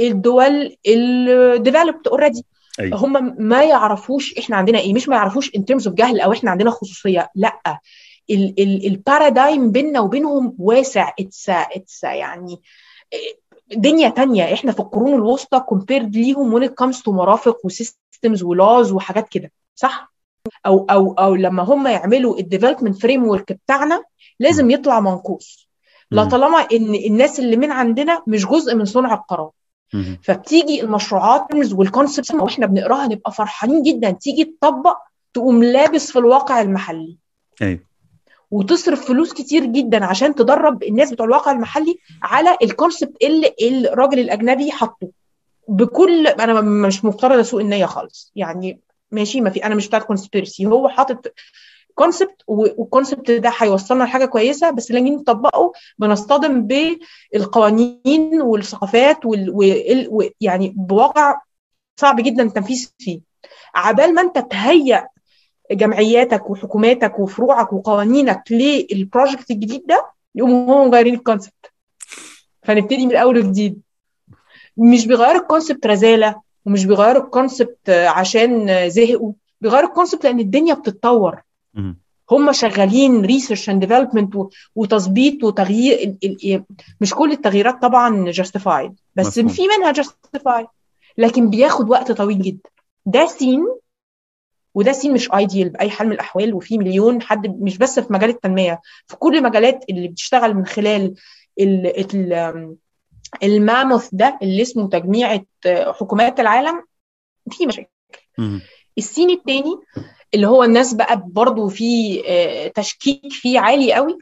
الدول ال developed already أيوة. هم ما يعرفوش إحنا عندنا إيه مش ما يعرفوش in terms of جهل أو إحنا عندنا خصوصية لأ. ال paradigm بيننا وبينهم واسع it's it's يعني دنيا تانية. إحنا في القرون الوسطى compared ليهم when comes to مرافق و systems و laws وحاجات كده صح؟ أو أو أو لما هم يعملوا ال development framework بتاعنا لازم يطلع منقوص. لا طالما إن الناس اللي من عندنا مش جزء من صنع القرار. فبتيجي المشروعات وال concepts وإحنا بنقراها نبقى فرحانين جدا. تيجي تطبق تقوم لابس في الواقع المحلي. أيوه. وتصرف فلوس كتير جدا عشان تدرب الناس بتوع الواقع المحلي على ال concept اللي الراجل الأجنبي حاطه بكل أنا مش مفترض اسوء النية خالص. يعني ماشي ما في أنا مش بتاعت conspiracy هو حاطط concept وال concept ده هيوصلنا لحاجة كويسة بس لما نيجي نطبقه بنصطدم بالقوانين والثقافات وال... وال... يعني بواقع صعب جدا التنفيذ فيه. عبال ما انت تهيئ جمعياتك وحكوماتك وفروعك وقوانينك لل project الجديد ده يقوموا هم مغيرين ال concept فنبتدي من الأول وجديد. مش بيغيروا ال concept رزالة ومش بيغيروا ال concept عشان زهقوا. بيغيروا ال concept لأن الدنيا بتتطور. هم شغالين research and development وتظبيط وتغيير مش كل التغييرات طبعا justified بس مفهوم. في منها justified لكن بياخد وقت طويل جدا. ده scene وده scene مش ideal بأي حال من الأحوال وفي مليون حد مش بس في مجال التنمية في كل المجالات اللي بتشتغل من خلال ال ال ال mammoth ده اللي اسمه تجميعة حكومات العالم في مشاكل. ال scene الثاني اللي هو الناس بقى برضه في تشكيك فيه عالي قوي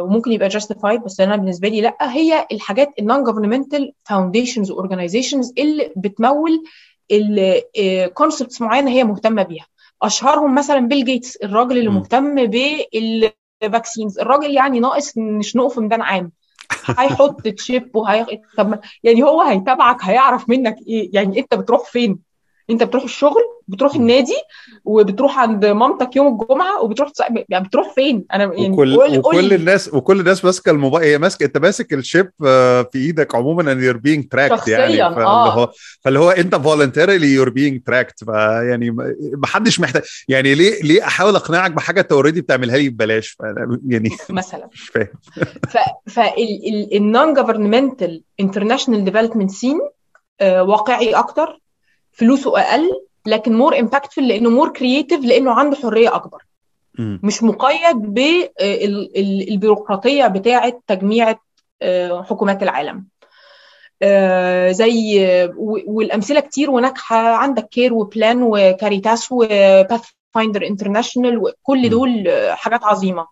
وممكن يبقى justified بس أنا بالنسبة لي لأ. هي الحاجات ال non-governmental foundations و organizations اللي بتمول ال concepts معينة هي مهتمة بيها. أشهرهم مثلا بيل جيتس الراجل اللي مهتم بال vaccines الراجل يعني ناقص نشنقه في ميدان عام. هيحط chip وهي طب يعني هو هيتابعك هيعرف منك إيه؟ يعني أنت بتروح فين؟ انت بتروح الشغل بتروح النادي وبتروح عند مامتك يوم الجمعة وبتروح يعني بتروح فين؟ أنا يعني وكل قول وكل قول الناس وكل الناس ماسكة الموبايل هي ماسكة انت ماسك ال chip في إيدك عموما and you're being tracked يعني فاللي آه. هو فاللي هو انت voluntarily you're being tracked فيعني ما حدش محتاج يعني ليه ليه احاول اقنعك بحاجة انت already بتعملها لي ببلاش؟ يعني مثلا. مش فاهم. فال non-governmental international development scene واقعي أكتر فلوسه أقل لكن more impactful لأنه more creative لأنه عنده حرية أكبر. م. مش مقيد بالبيروقراطيه بتاعة تجميع آه، حكومات العالم. آه، زي والأمثلة كتير وناجحة. عندك CARE و Plan و Caritas و Pathfinder International وكل دول حاجات عظيمة.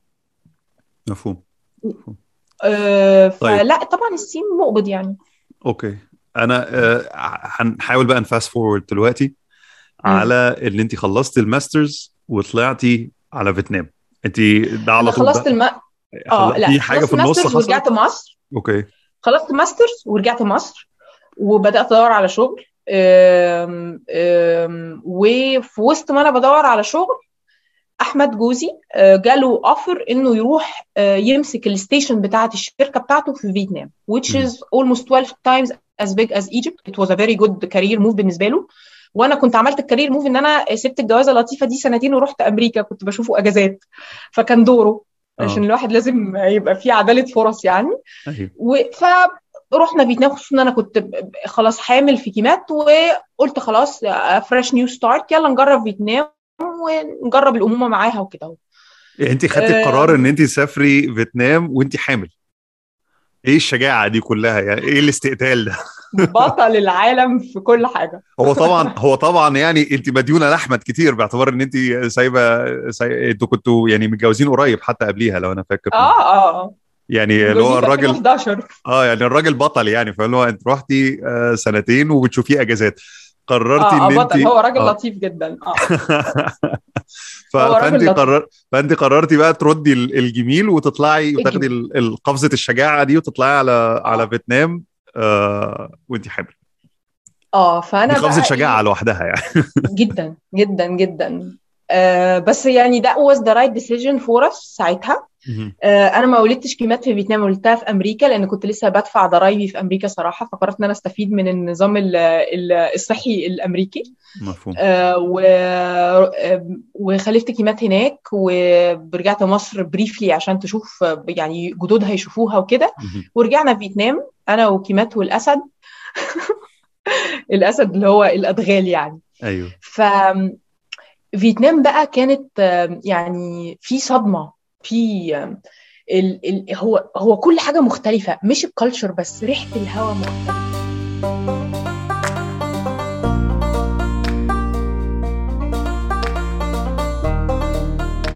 مفهوم. آه طيب. فلا طبعا ال scene مقبض يعني. okay. أنا آه هنحاول بقى ن fast forward دلوقتي على إن انت خلصتي ال master's وطلعتي على فيتنام. انت ده على طول خلصت الم... آه لا في حاجة في النص حصلت؟ ورجعت مصر. okay. خلصت master's ورجعت مصر وبدأت أدور على شغل أم أم وفي وسط ما أنا بدور على شغل أحمد جوزي آه، جاله offer إنه يروح آه، يمسك ال station بتاعة الشركة بتاعته في فيتنام which is almost 12 times as big as Egypt. It was a very good career move بالنسبة له. وأنا كنت عملت ال career move إن أنا سبت الجوازة اللطيفة دي سنتين ورحت أمريكا. كنت بشوفه أجازات. فكان دوره. عشان الواحد لازم يبقى فيه عدالة فرص يعني. أيوه. فرحنا فيتنام خصوصا إن أنا كنت خلاص حامل في كيمات وقلت خلاص fresh new start يلا نجرب فيتنام ونجرب الأمومة معاها وكده يعني انت خدتي آه. القرار إن انت تسافري فيتنام وانت حامل. إيه الشجاعة دي كلها يعني إيه الاستقتال ده؟ بطل العالم في كل حاجة. هو طبعا هو طبعا يعني أنت مديونة لاحمد كتير باعتبار إن أنت سايبه سايبة أنتوا كنتوا يعني متجوزين قريب حتى قبليها لو أنا فاكر. آه آه. يعني اللي هو الراجل 11 آه يعني الراجل بطل يعني فاللي هو أنت رحتي آه سنتين وبتشوفيه إجازات. قررتي آه إن آه انت هو راجل آه. لطيف جدا. آه. فانت قرر فانت قررتي بقى تردي الجميل وتطلعي وتاخدي قفزة الشجاعة دي وتطلعي على آه. على فيتنام آه وانت حامل. آه فأنا قفزة شجاعة إيه لوحدها يعني. جدا جدا جدا. آه بس يعني ده was the right decision for us ساعتها. آه أنا ما ولدتش كيمات في فيتنام ولدتها في أمريكا لأن كنت لسه بدفع ضرايبي في أمريكا صراحة فقررت إن أنا أستفيد من النظام الصحي الأمريكي. مفهوم. آه و آه، وخلفت كيمات هناك ورجعت مصر briefly عشان تشوف يعني جدودها يشوفوها وكده. ورجعنا فيتنام أنا وكيمات والاسد الأسد اللي هو الأدغال يعني. أيوه. ف فيتنام بقى كانت يعني في صدمة. في ال ال هو هو كل حاجة مختلفة. مش الكالتشر بس ريحة الهواء مختلفة.